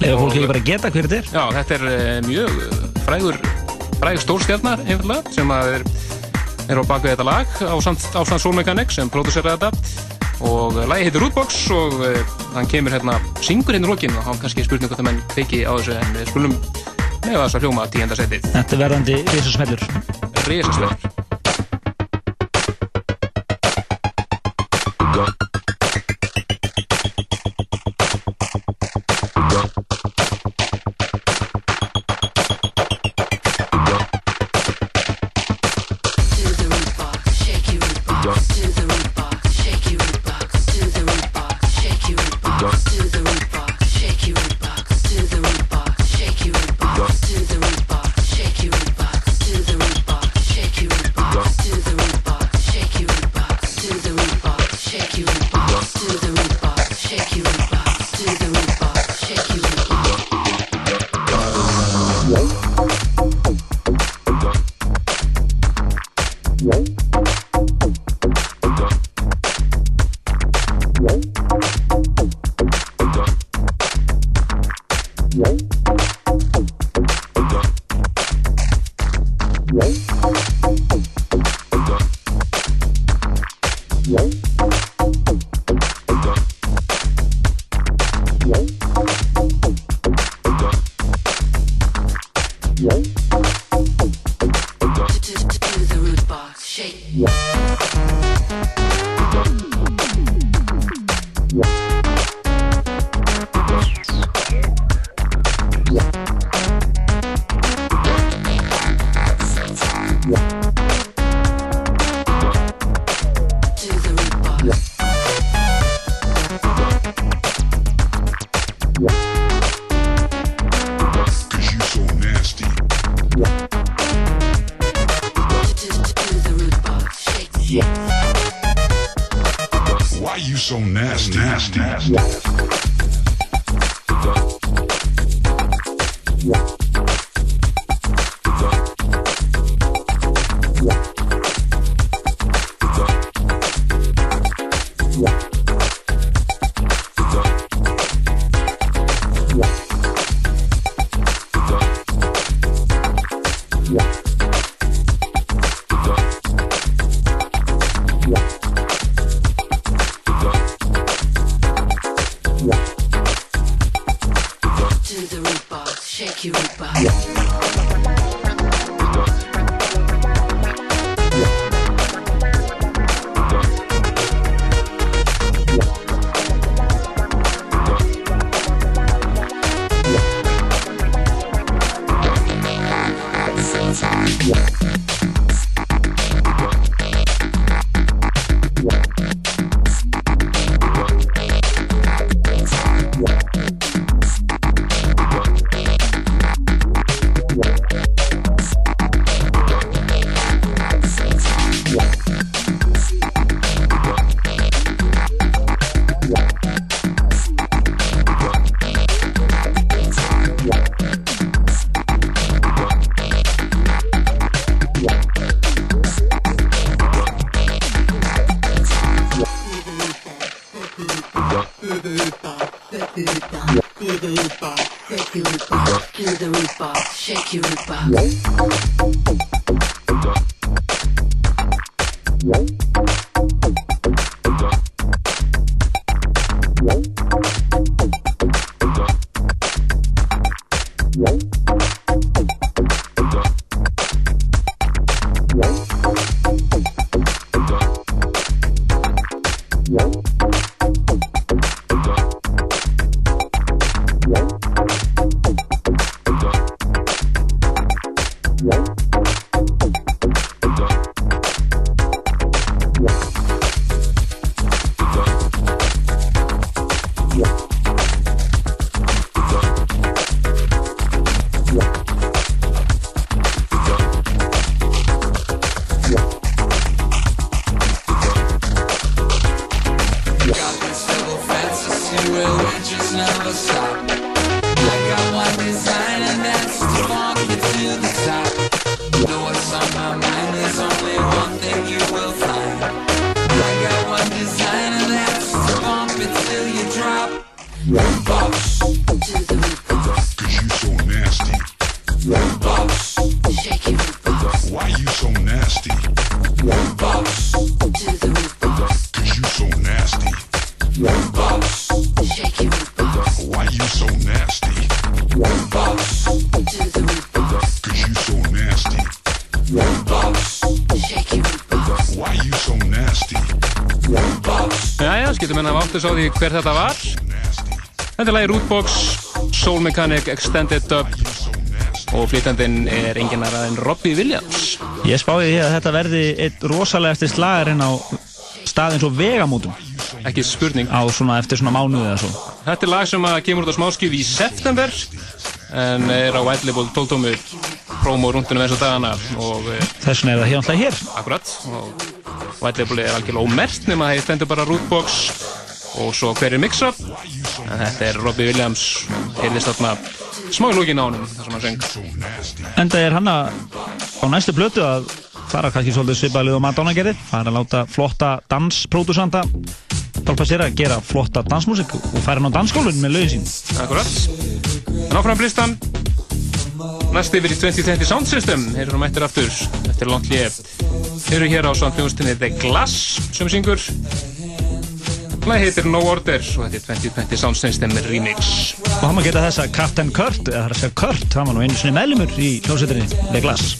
S6: Lefa fólk ekki bara geta hver þetta er?
S5: Já, þetta er mjög frægur frægur stórstjarnar sem að er, er á baku þetta lag ásamt, ásamt Soul Mechanic sem próduseraði þetta. Og uh, lagi heitir Rootbox og uh, hann kemur hérna syngur hérna í lokin og hann kannski spurning hvort að menn kveiki á þessu en við skulum með þess að hljóma tíenda setið.
S6: Þetta er verðandi risasmellur.
S5: Risasmellur því hver þetta var. Þetta er lagi Rootbox, Soul Mechanic Extended Dub og flytandinn er engin aðra en Robbie Williams.
S12: Ég spáði því að þetta verði eitt rosalega eftir slagarinn á stað eins og vegamótum.
S5: Ekki spurning.
S12: Á svona eftir svona mánuði eða svo.
S5: Þetta er lag sem að kemur út á smáskjöf í september en er á White Label 12 tómu promo rundunum eins og dagana og eh,
S12: Þess vegna er það hérna hér.
S5: akkurat og White Label er algjörlega ómert nema að það stendur bara Rootbox og svo hver er mix-up? En þetta er Robbie Williams heyrðist þarna smá í lókin á honum þar sem hann söng.
S12: Enda er hann að á næstu blötu að fara kannski svolítið svipaðlið og Madonna gerði. Fara að láta flotta danspródusanta hjálpa sér að gera flotta dansmusik og fara hann á dansskólun með lögin sín.
S5: Akkurat En áfram blistan. Næst yfir í 2020 Sound System. Þeir eru mættir aftur eftir langt lið Þeir eru hér á svona hljóðstinni The Glass sem syngur Læg heitir No Order og þetta er 2020 Sound System Remix
S12: Og hann maður geta þess að Captain Kurt, eða það er að segja Kurt, hann var nú einu sinni meðlumur í hljómsveitinni The Glass.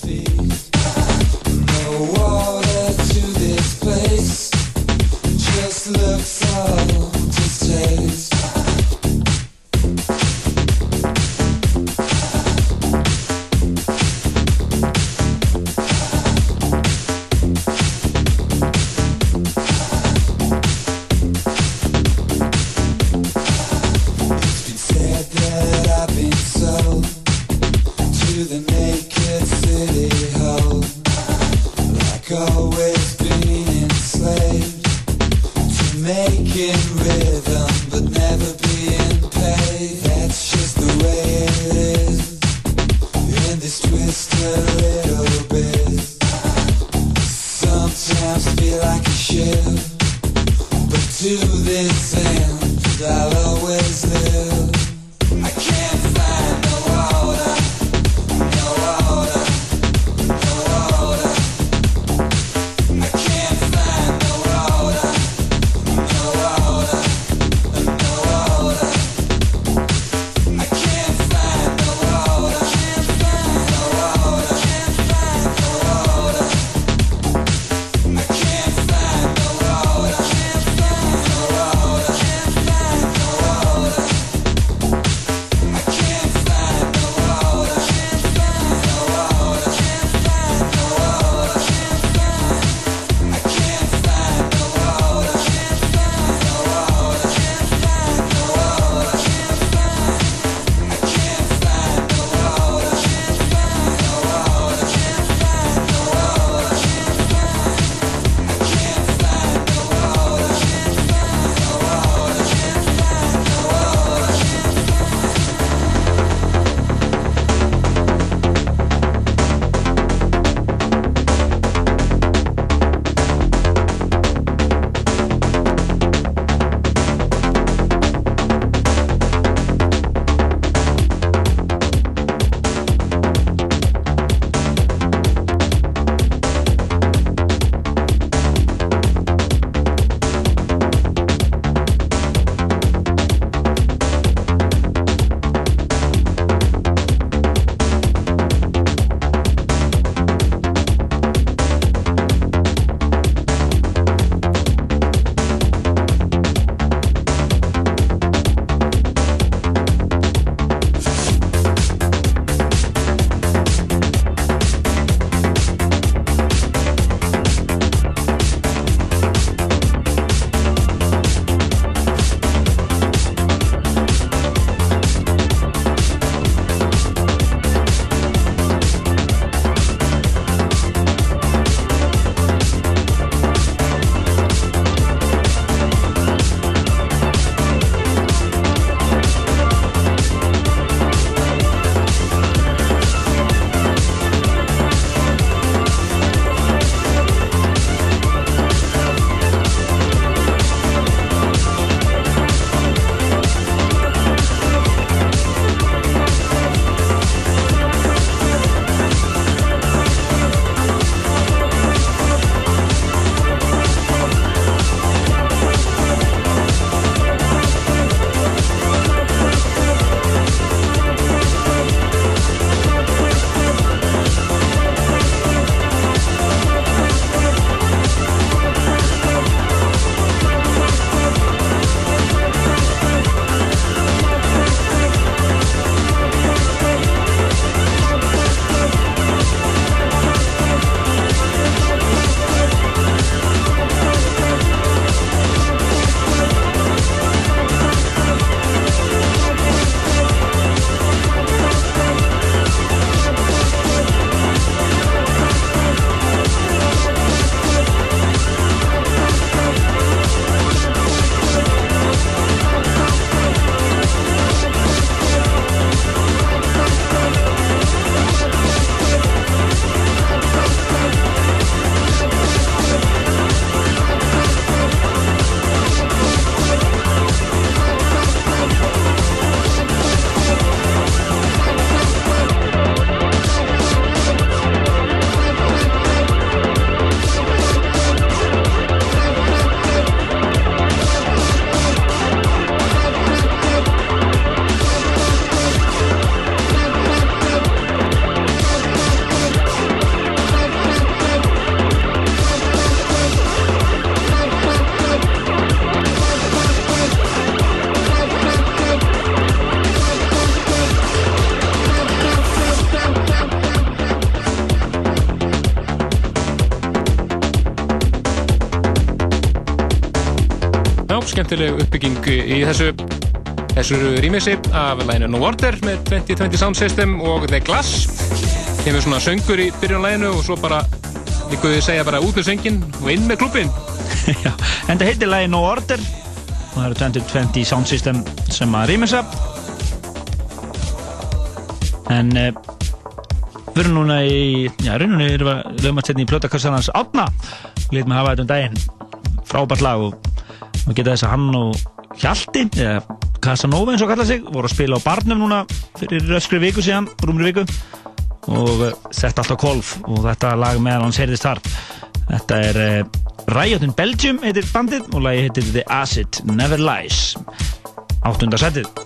S5: Skemmtileg uppbygging í þessu. Þessu rýmisi af læginu No Order með 2020 Sound System og The Glass. Kemur svona söngur í byrjun læginu og svo bara líkuðu segja bara út með söngin og inn með klubbin
S6: Já, en það heitir lagi No Order og það eru 2020 Sound System sem að rýmisa en uh, við erum núna í já, rauninni erum við lögum að setja í plötakassanans Átna, við letum að hafa þetta um daginn. Frábært lag og við geta þess að hann og Hjalti eða Casanova eins og kalla sig voru að spila á barnum núna fyrir öskri viku síðan, rúmri viku. Og uh, sett allt á kolf og þetta lag meðal hans heyrðist þar. Þetta er uh, Riot in Belgium heitir bandið og lagi heitir The Acid Never Lies. Áttunda setið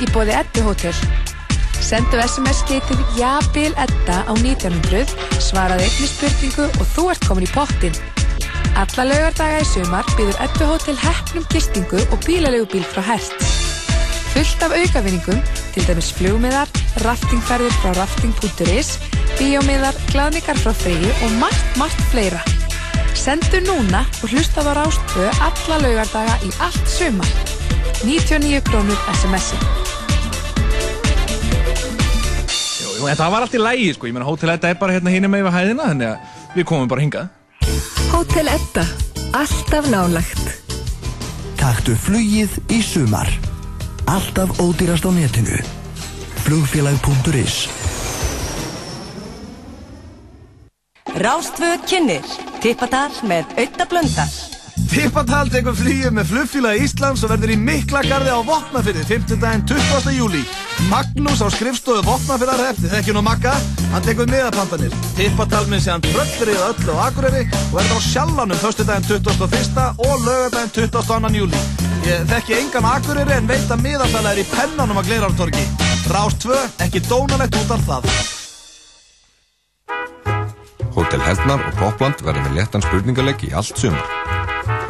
S13: í bóði Eddu Hotel. Sendu SMS getið Jabil Edda á 1900, svaraði einni spurningu og þú ert komin í pottin. Alla laugardaga í sumar býður Eddu Hotel heppnum gistingu og bílalegu frá Hertz. Fullt af aukavinningum, til dæmis flugmiðar, raftingferðir frá rafting.is, bíómiðar, glaðningar frá Freyju og margt, margt fleira. Sendu núna og hlusta á Rástvö alla laugardaga í allt sumar. 99 krónur SMS-i.
S14: En það var allt í lægi, sko. Ég meina, Hótel Edda er bara hérna hinum með yfir hæðina, þannig að við komum bara hingað.
S15: Hótel Edda. Alltaf nálagt.
S16: Taktu flugið í sumar. Alltaf ódýrast á netinu. Flugfélag.is
S17: Rástföð kynir Tippadal með auðta
S18: Tippatal tekur flýið með flugfélagi Íslands og verður í Miklagarði á Vopnafyrði 5. daginn 20. júli. Magnús á skrifstofu Vopnafyrðarhef, þið þekkjum nú Magga, hann tekur miðapandanir. Tippatal minn sé hann tröllrið öllu á Akureyri og verður á Sjallanum 1. daginn 21. og lögadaginn 22. júli. Ég þekki engan Akureyri en veit að miðasala er í pennanum að Gleirartorgi. Rást 2, ekki dónalegt út af það.
S19: Hótel Heldnar og Popland verður með léttan spurningalegg í allt sumar.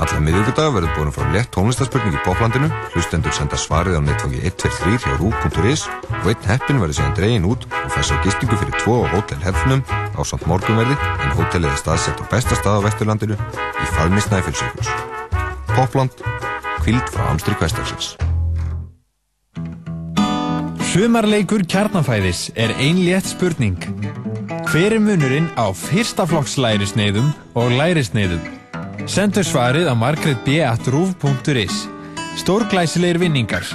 S19: Alla miðvíkudaga verður búin frá létt tónlistarspurning í Poplandinu, hlustendur senda svarið á netfangi 123 hjá rú.is og einn heppin verður síðan dregin út og fæs á gistingu fyrir tvo á Hótel Heldnum á samt morgunverði en hótelið er staðsett á besta stað á Vesturlandinu í faðmi Snæfellsjökuls. Popland, kvild frá Amstri Kvestarsins.
S20: Sumarleikur kjarnafæðis er ein létt spurning. Hver er munurinn á fyrsta flokks lærisneiðum og lærisneiðum? Sendu svarið á margretb.ruf.is Stórglæsilegir vinningar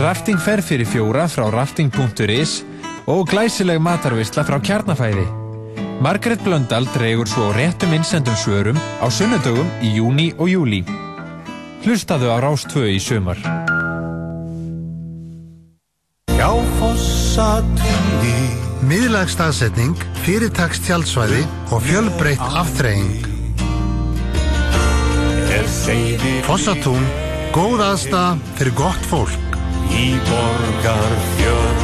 S20: Rafting fer fyrir fjóra frá rafting.is og glæsileg matarvisla frá kjarnafæði. Margret Blöndal dregur svo réttum innsendum svörum á sunnudögum í júni og júli. Hlustaðu á Rástvö í sumar.
S21: Já, fossatúni Miðlagstaðsetning, fyrirtaks tjaldsvæði og fjölbreytt aftreying Fossatún, góð aðstæða fyrir gott fólk Í borgarfjörn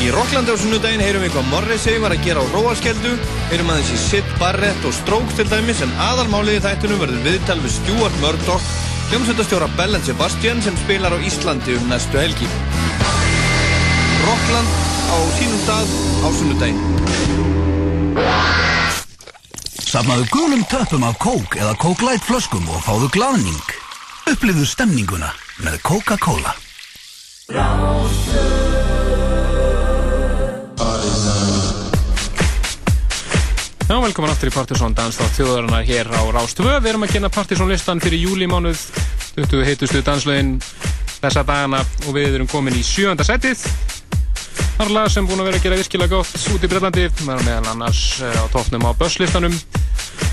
S22: Í Rocklandi á sunnudaginn heyrum við hvað Morrissey var að gera á Róalskeldu, heyrum aðeins í Sid Barrett og Strokes til dæmis en aðalmálið í þættunum verður viðtal við Stuart Murdoch, hljómsveitastjóra Bell Sebastian sem spilar á Íslandi um næstu helgi. Rockland á sínum stað á sunnudaginn.
S23: Safnaðu gulum töppum af kók eða kók light flöskum og fáðu glaðning. Upplifðu stemninguna með Coca-Cola.
S5: Já, velkomin aftur í Partiðsson danstátt þjóðarinnar hér á Rástvö. Við erum að kynna Partiðsson listan fyrir júlimánuð 20 heitustu danslögin þessa dagana og við erum komin í sjönda setið. Það er lag sem búin að vera að gera virkilega gott út í Breitlandi. Það er meðal annars eh, á toppnum á Börslistanum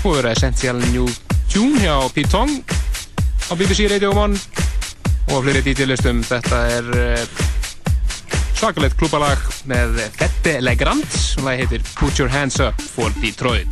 S5: og verið Essential New Tune hjá Pete Tong á BBC Radio 1 og á fleiri DJ-listum. Þetta er eh, svakalegt klúbalag með Fette Legrand það heitir Put Your Hands Up for Detroit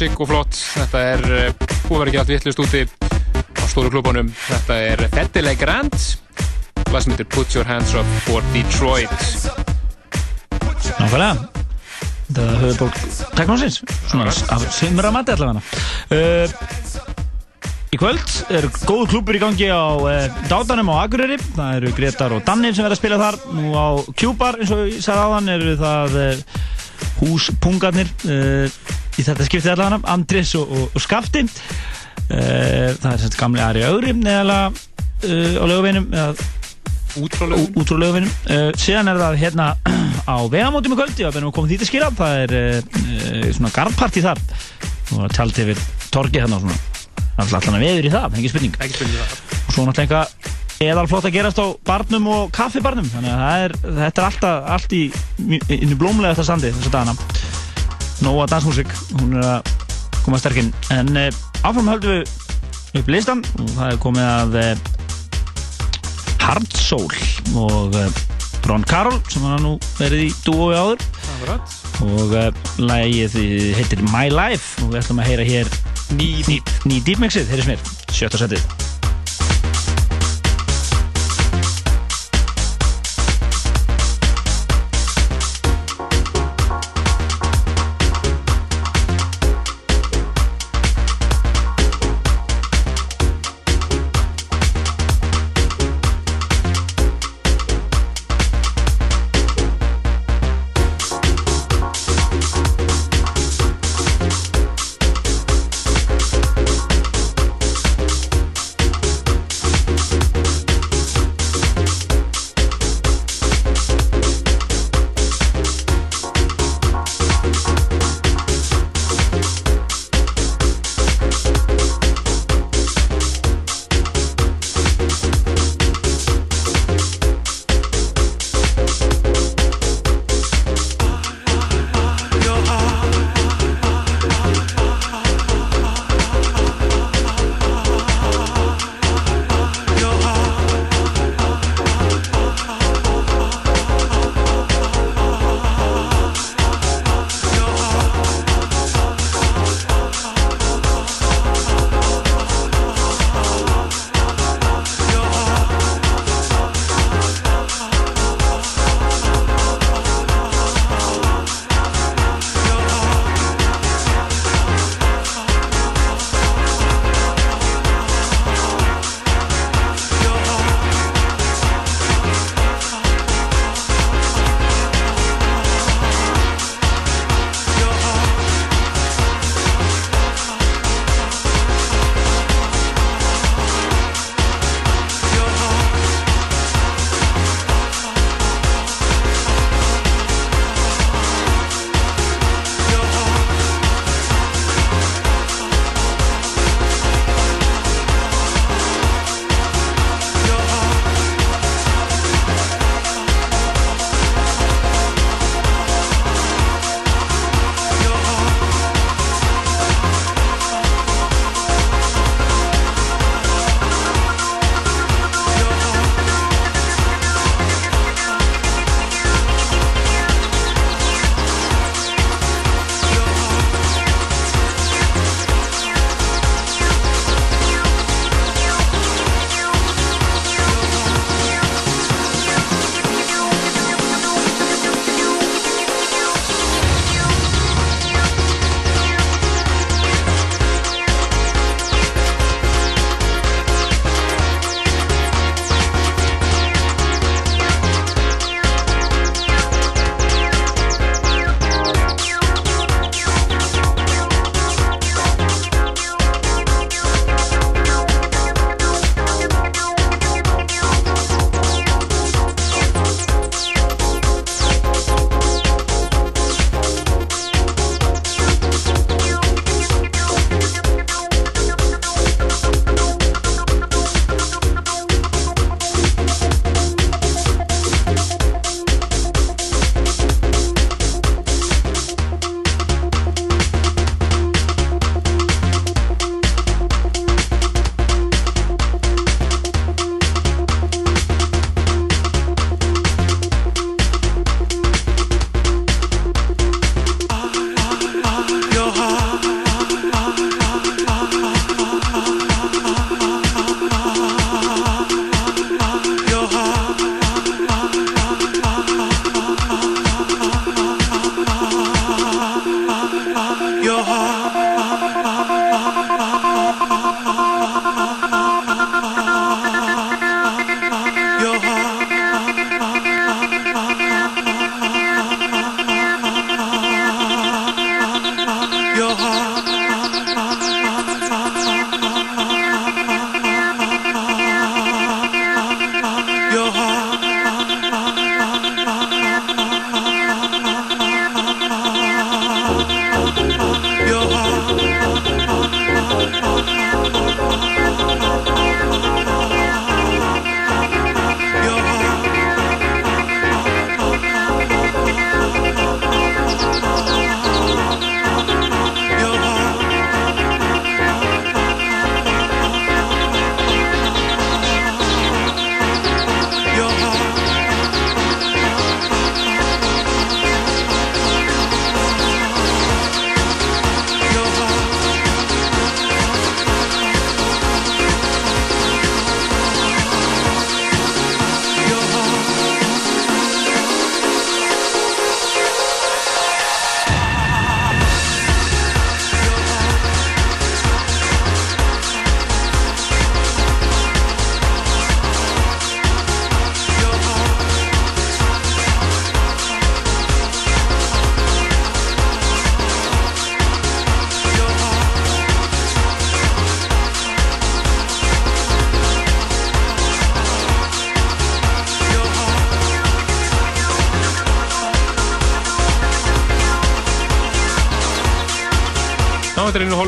S5: basic og flott. Þetta er, að vera ekki allt vittlust úti á stóru klubunum. Þetta er Fettileg Grand. Lag sem heitir Put Your Hands Up for Detroit.
S6: Nákvæmlega Þetta er höfuborg teknósins Svona af simra mati allavega uh, Í kvöld er góð klúpur í gangi á uh, Dátanum á Akureyri Það eru Gretar og Danir sem verða að spila þar Nú á Kjúbar eins og ég sagði áðan eru það uh, húspungarnir uh, í þetta skiptið allavega Andris og, og, og Skafti. Uh, Það er semst gamli Ari Ögri neðalega uh, á löguveinum eða
S5: út frá lögum
S6: uh, síðan er það hérna á vegamótum í kvöldi og við komið því til skila það er svona garðparti þar. Og tjald yfir torgi hérna og svona. Allan að veður í það, ekki spurning.
S5: Ekki spurning það.
S6: Og svo náttúrulega eitthvað eðalflott að gerast á barnum og kaffibarnum. Þannig að er, þetta er alltaf allt í, í blómlega þetta standi þessa dagana Nóa dansmusik, hún er að koma sterkinn en uh, áfram höldum við upp listan og það er komið að uh, Hard Soul og uh, Ron Carroll sem hann nú verið í dúói áður.
S5: Akkurat.
S6: og lagið heitir My Life og við ætlum að heyra hér
S5: ný
S6: deep, ný deep mixið, heyrðis mér, sjötta setið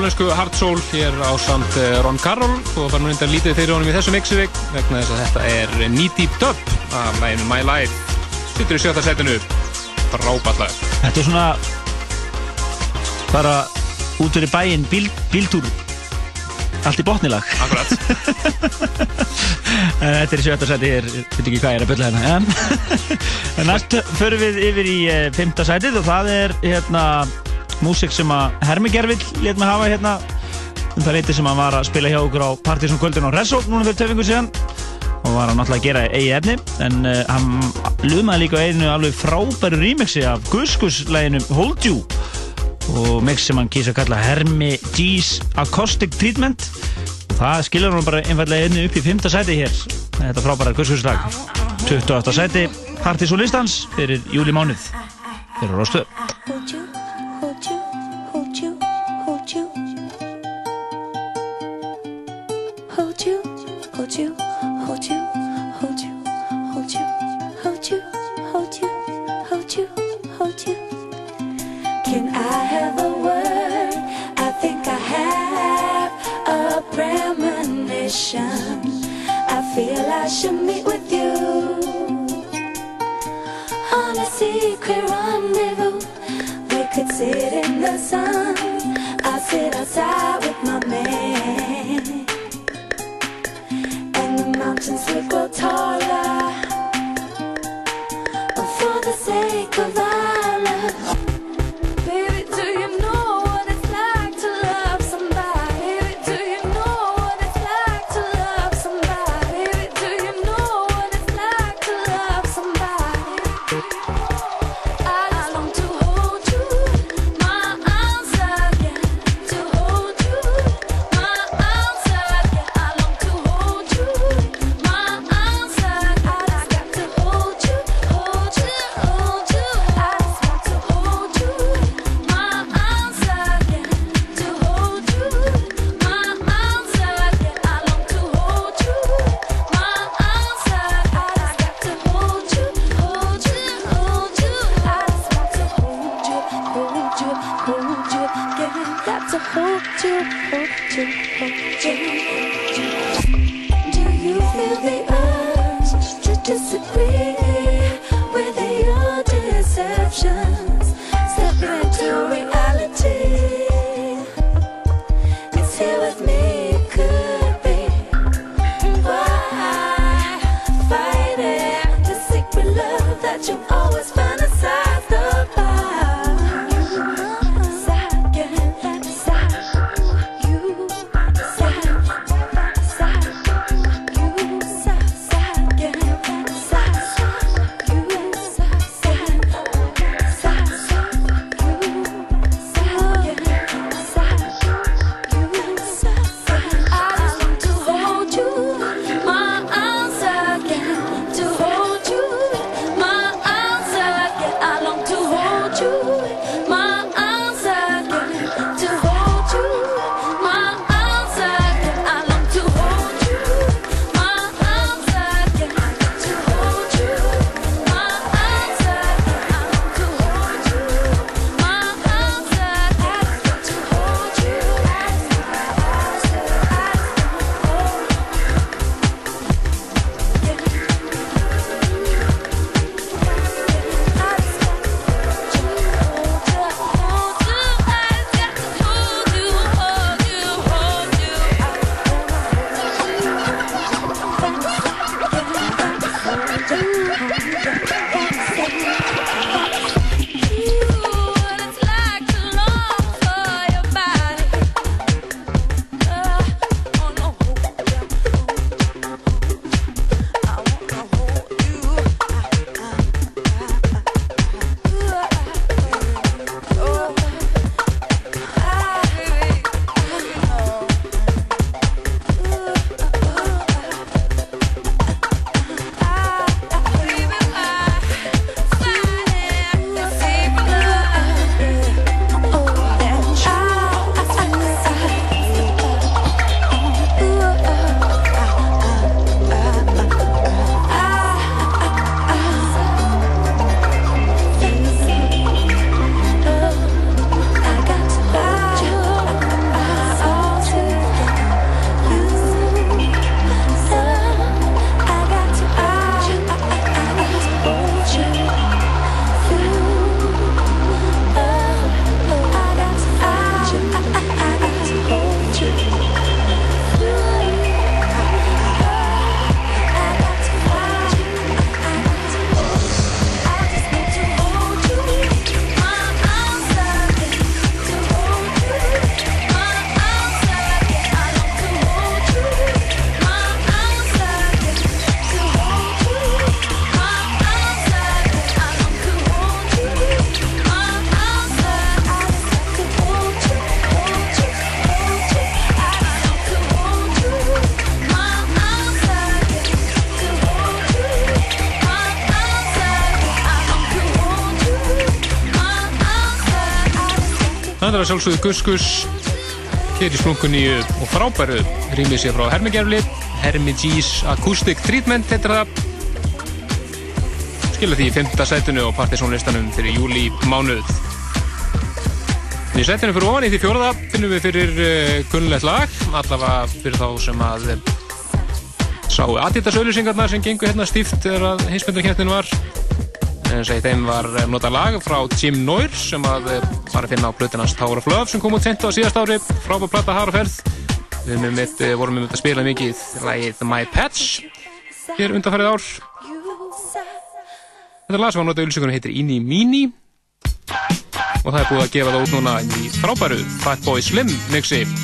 S5: hollensku Hard Soul hér á samt eh, Ron Carroll. Og var nú reyndar lítið fyrir honum í þessu mixivik vegna þess að þetta er Knee Deep Dub af læginu My Life. Sittur í sjötta setinu. Fráballag
S24: Þetta er svona bara út fyrir bæinn bíl, bíltúr. Allt í botnilag
S5: Akkurat.
S24: Þetta er sjötta seti, ég veit ekki hvað ég er að bylla hérna en, næst förum við yfir í uh, fymta setið og það er hérna músik sem að Hermi Gervill let mig hafa hérna. Um það leiti sem hann var að spila hjá okkur á Partizón kvöldin á Reso núna fyrir töfingu síðan. Og var hann náttúrulega að gera eigi efni en uh, hann lumaði líka á einu alveg frábæru remixi af Guskus-læginu Hold You. Og mix sem hann kýsa að kalla Hermi G's Acoustic Treatment. Og það skilur hann bara einfallega einu upp í 5. sæti hér. Þetta frábæra Guskus-lag 28. sæti Partizón listans fyrir júli mánuð fyrir Róstöð
S5: að sjálfsögðu Gus Gus hér í splunkunni og frábæru rýmið sér frá Hermigerfli Hermi G's Acoustic Treatment heitir það. Skilja því í 5. sætunu og partysónlistanum fyrir júli mánuð. Í sætunu fyrir ofan í því fjóraða finnum við fyrir uh, kunnlegt lag allavega fyrir þá sem að uh, sáu aðtittasauðlýsingarnar sem gengur hérna stíft þegar að heimsmyndarkettin var. En segi þeim var eh, notað lag frá Jim Noir sem að var að finna á plötunans Tower of Love sem kom út sent á síðast ári. Frábær plata Haraferð við mitt, eh, vorum við með að spila mikið lagið My Pets hér undanfærið ár. Þetta lag sem var notað auðlýsingunum heitir Inni Mini. Og það er búið að gefa það út núna í frábæru Fatboy Slim mixi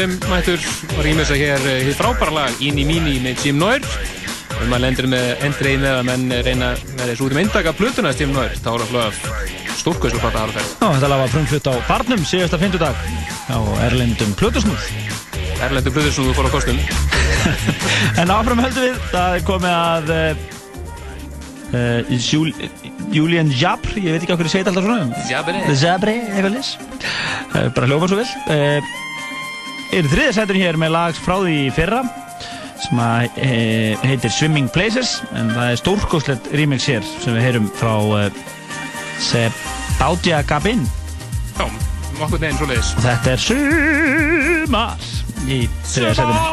S5: Já, Fatboy Slim mættur. Og rýmur sig hér eh, hið frábæra lag Inni Mini með Jim Noir. Og maður lendur með endrið með að menn reyna með þessu út um eindaka plötuna Jim Noir, Tower of Love stórkvæslu plata Haraferð
S6: Já, þetta lag var frumflutt á Barnum síðasta fyndudag á Erlendum Plötusnúð.
S5: Erlendur Plötusnúð fór á kostum.
S6: En áfram höldum við, það er komið að uh, Jul, Julian Jabr, ég veit ekki á hverju segið alltaf svona.
S5: Jabri.
S6: Jabri, eitthvað lis bara hljóma svo vel er þriðja sæturinn hér með lag frá því fyrra sem að e, heitir Swimming Places en það er stórkostlegt remix hér sem við heyrum frá uh, Sebaudia Gabin.
S5: Já, okkur neginn svo leiðis
S6: þetta er Sumar í þriðja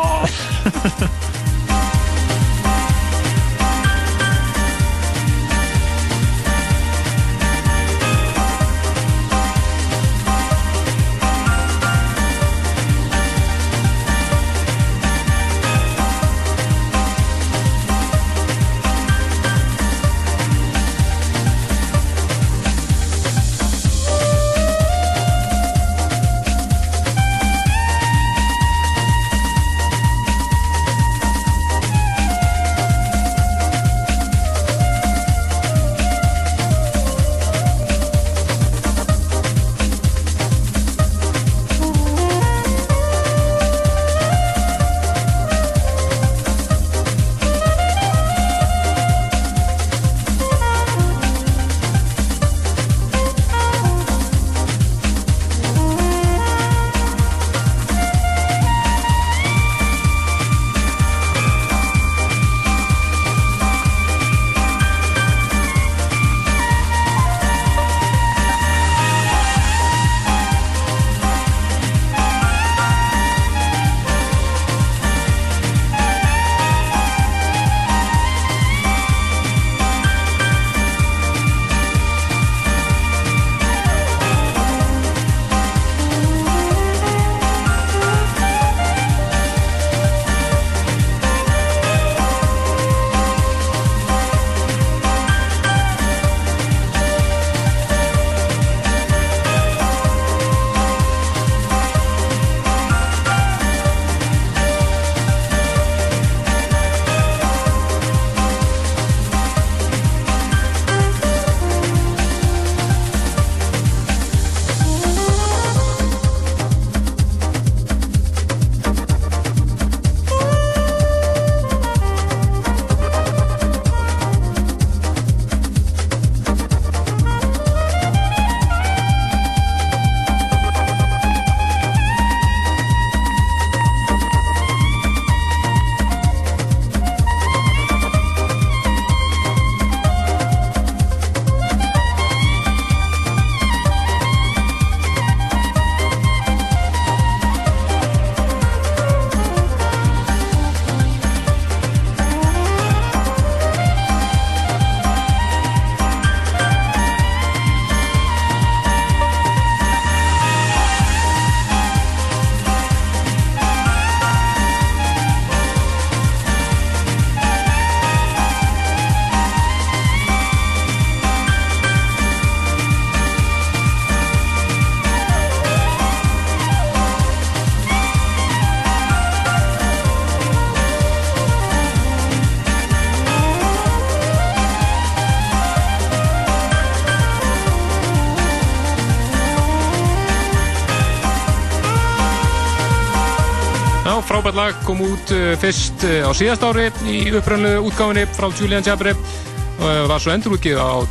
S5: frábært lag kom út uh, fyrst uh, á síðast ári í upprönnlu útgáfinni frá Julian Jabri og var svo endurútgið á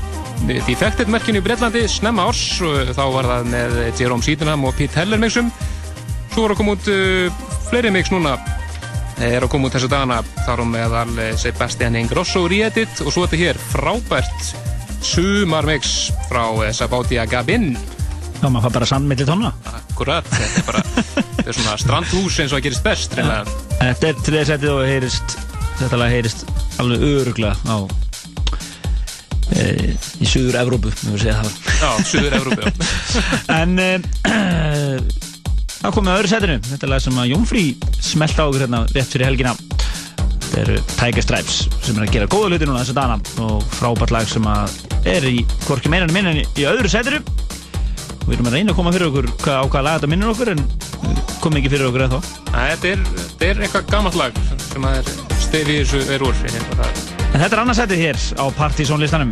S5: Defected merkinu í Breitlandi snemma árs og þá var það með Jerome Sydenham og Pete Heller mixum svo voru að koma út fleiri mix núna. Er að koma út þessu dagana þar á meðal Sebastian Ingrosso re-edit og svo þetta hér frábært sumarmix frá Sabaudia Gabin.
S6: Já, maður fær bara sand milli tónna.
S5: Akkurat, þetta er bara þetta er svona strandhús eins og það gerist best reynilega.
S6: Þetta er þriðasettið og heyrist þetta lag heyrist alveg öruglega á e, í Suður Evrópu, við höfum segja það
S5: Já, Suður Evrópu, já.
S6: En e, það komið að öðru setinu þetta er lag sem að Jónfrí smelt á okkur hérna rétt fyrir helgina Þetta eru Tiger Stripes sem er að gera góða hluti núna þessa dana og frábært lag sem að er í hvorki meira en minna en í öðru setinu við erum að reyna að koma fyrir okkur á hvaða lag þetta minnir okkur en kom ekki fyrir okkur ennþá.
S5: Æ, Þetta er, þetta er eitthvað gammalt lag sem að stefið þessu er úr
S6: En þetta er annarsætið hér á Partizón listanum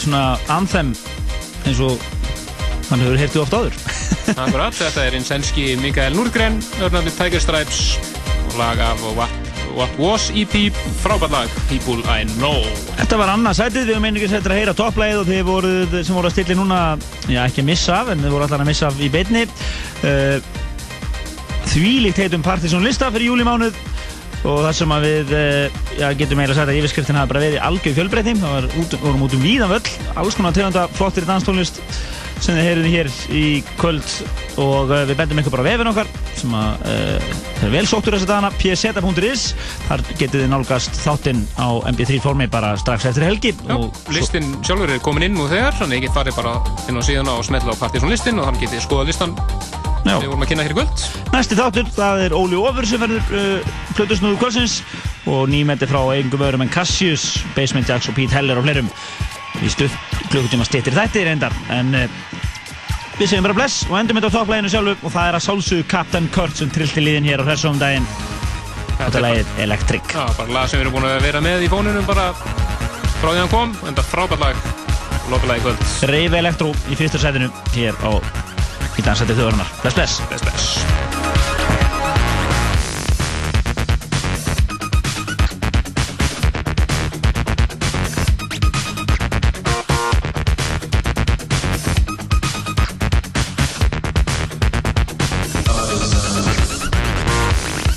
S6: er svona anthem eins og hann hefur heyrtið oft áður
S5: Akkurat, þetta er insenski Mikael Núrgren, örnandi Tiger Stripes og lag af What, What Was EP, frábært lag, People I Know.
S6: Þetta var annað sætið, við höfum einnig sættir að heyra topplægið og þið voruð sem voru að stilla núna, já ekki að missa af, en þið voru allar að missa af í beinni. Uh, þvílíkt heitum Partiðsson lista fyrir júlimánuð og það sem að við uh, já, getum eiginlega sagt að yfirskriftin hafi bara verið algjör fjölbreyting, það var út, vorum út um víðan völl, alls konar tegunda flottir danstónlist sem þið heyriði hér í kvöld. Og uh, við bendum ykkur bara vefin okkar sem að uh, er vel sóttur þess að dana pseta.is þar getið þið nálgast þáttinn á MP3 formi bara strax eftir helgi.
S5: Já, listin sjálfur er komin inn nú þegar, þannig ég farið bara inn á síðan og smetla á Partiðsson listin og þannig getið skoða listan við vorum að kynna hér í kvöld.
S6: Næsti þáttur, það er Óli Ofur sem verður uh, plötusnúður kvöldsins og nýmeti frá eigum öðrum en Cassius, Basement Jacks og Pete Heller og fleirum. Í stutt klukkutíma stittir þættir reyndar en uh, við segjum bara bless og endum þetta á topplæginu sjálfu. Og það er að sálsugu Captain Kurt sem trillti liðin hér á þessum daginn. Þetta
S5: er
S6: lagið Electric.
S5: Já, bara lag sem við erum búin að vera með í fónunum bara frá því hann kom, en þetta er frábært lag, lokalag í kvöld.
S6: Rave Electro í fyrsta sætinu hér á í dansætti þjóðarinnar. Bless bless.
S5: Bless bless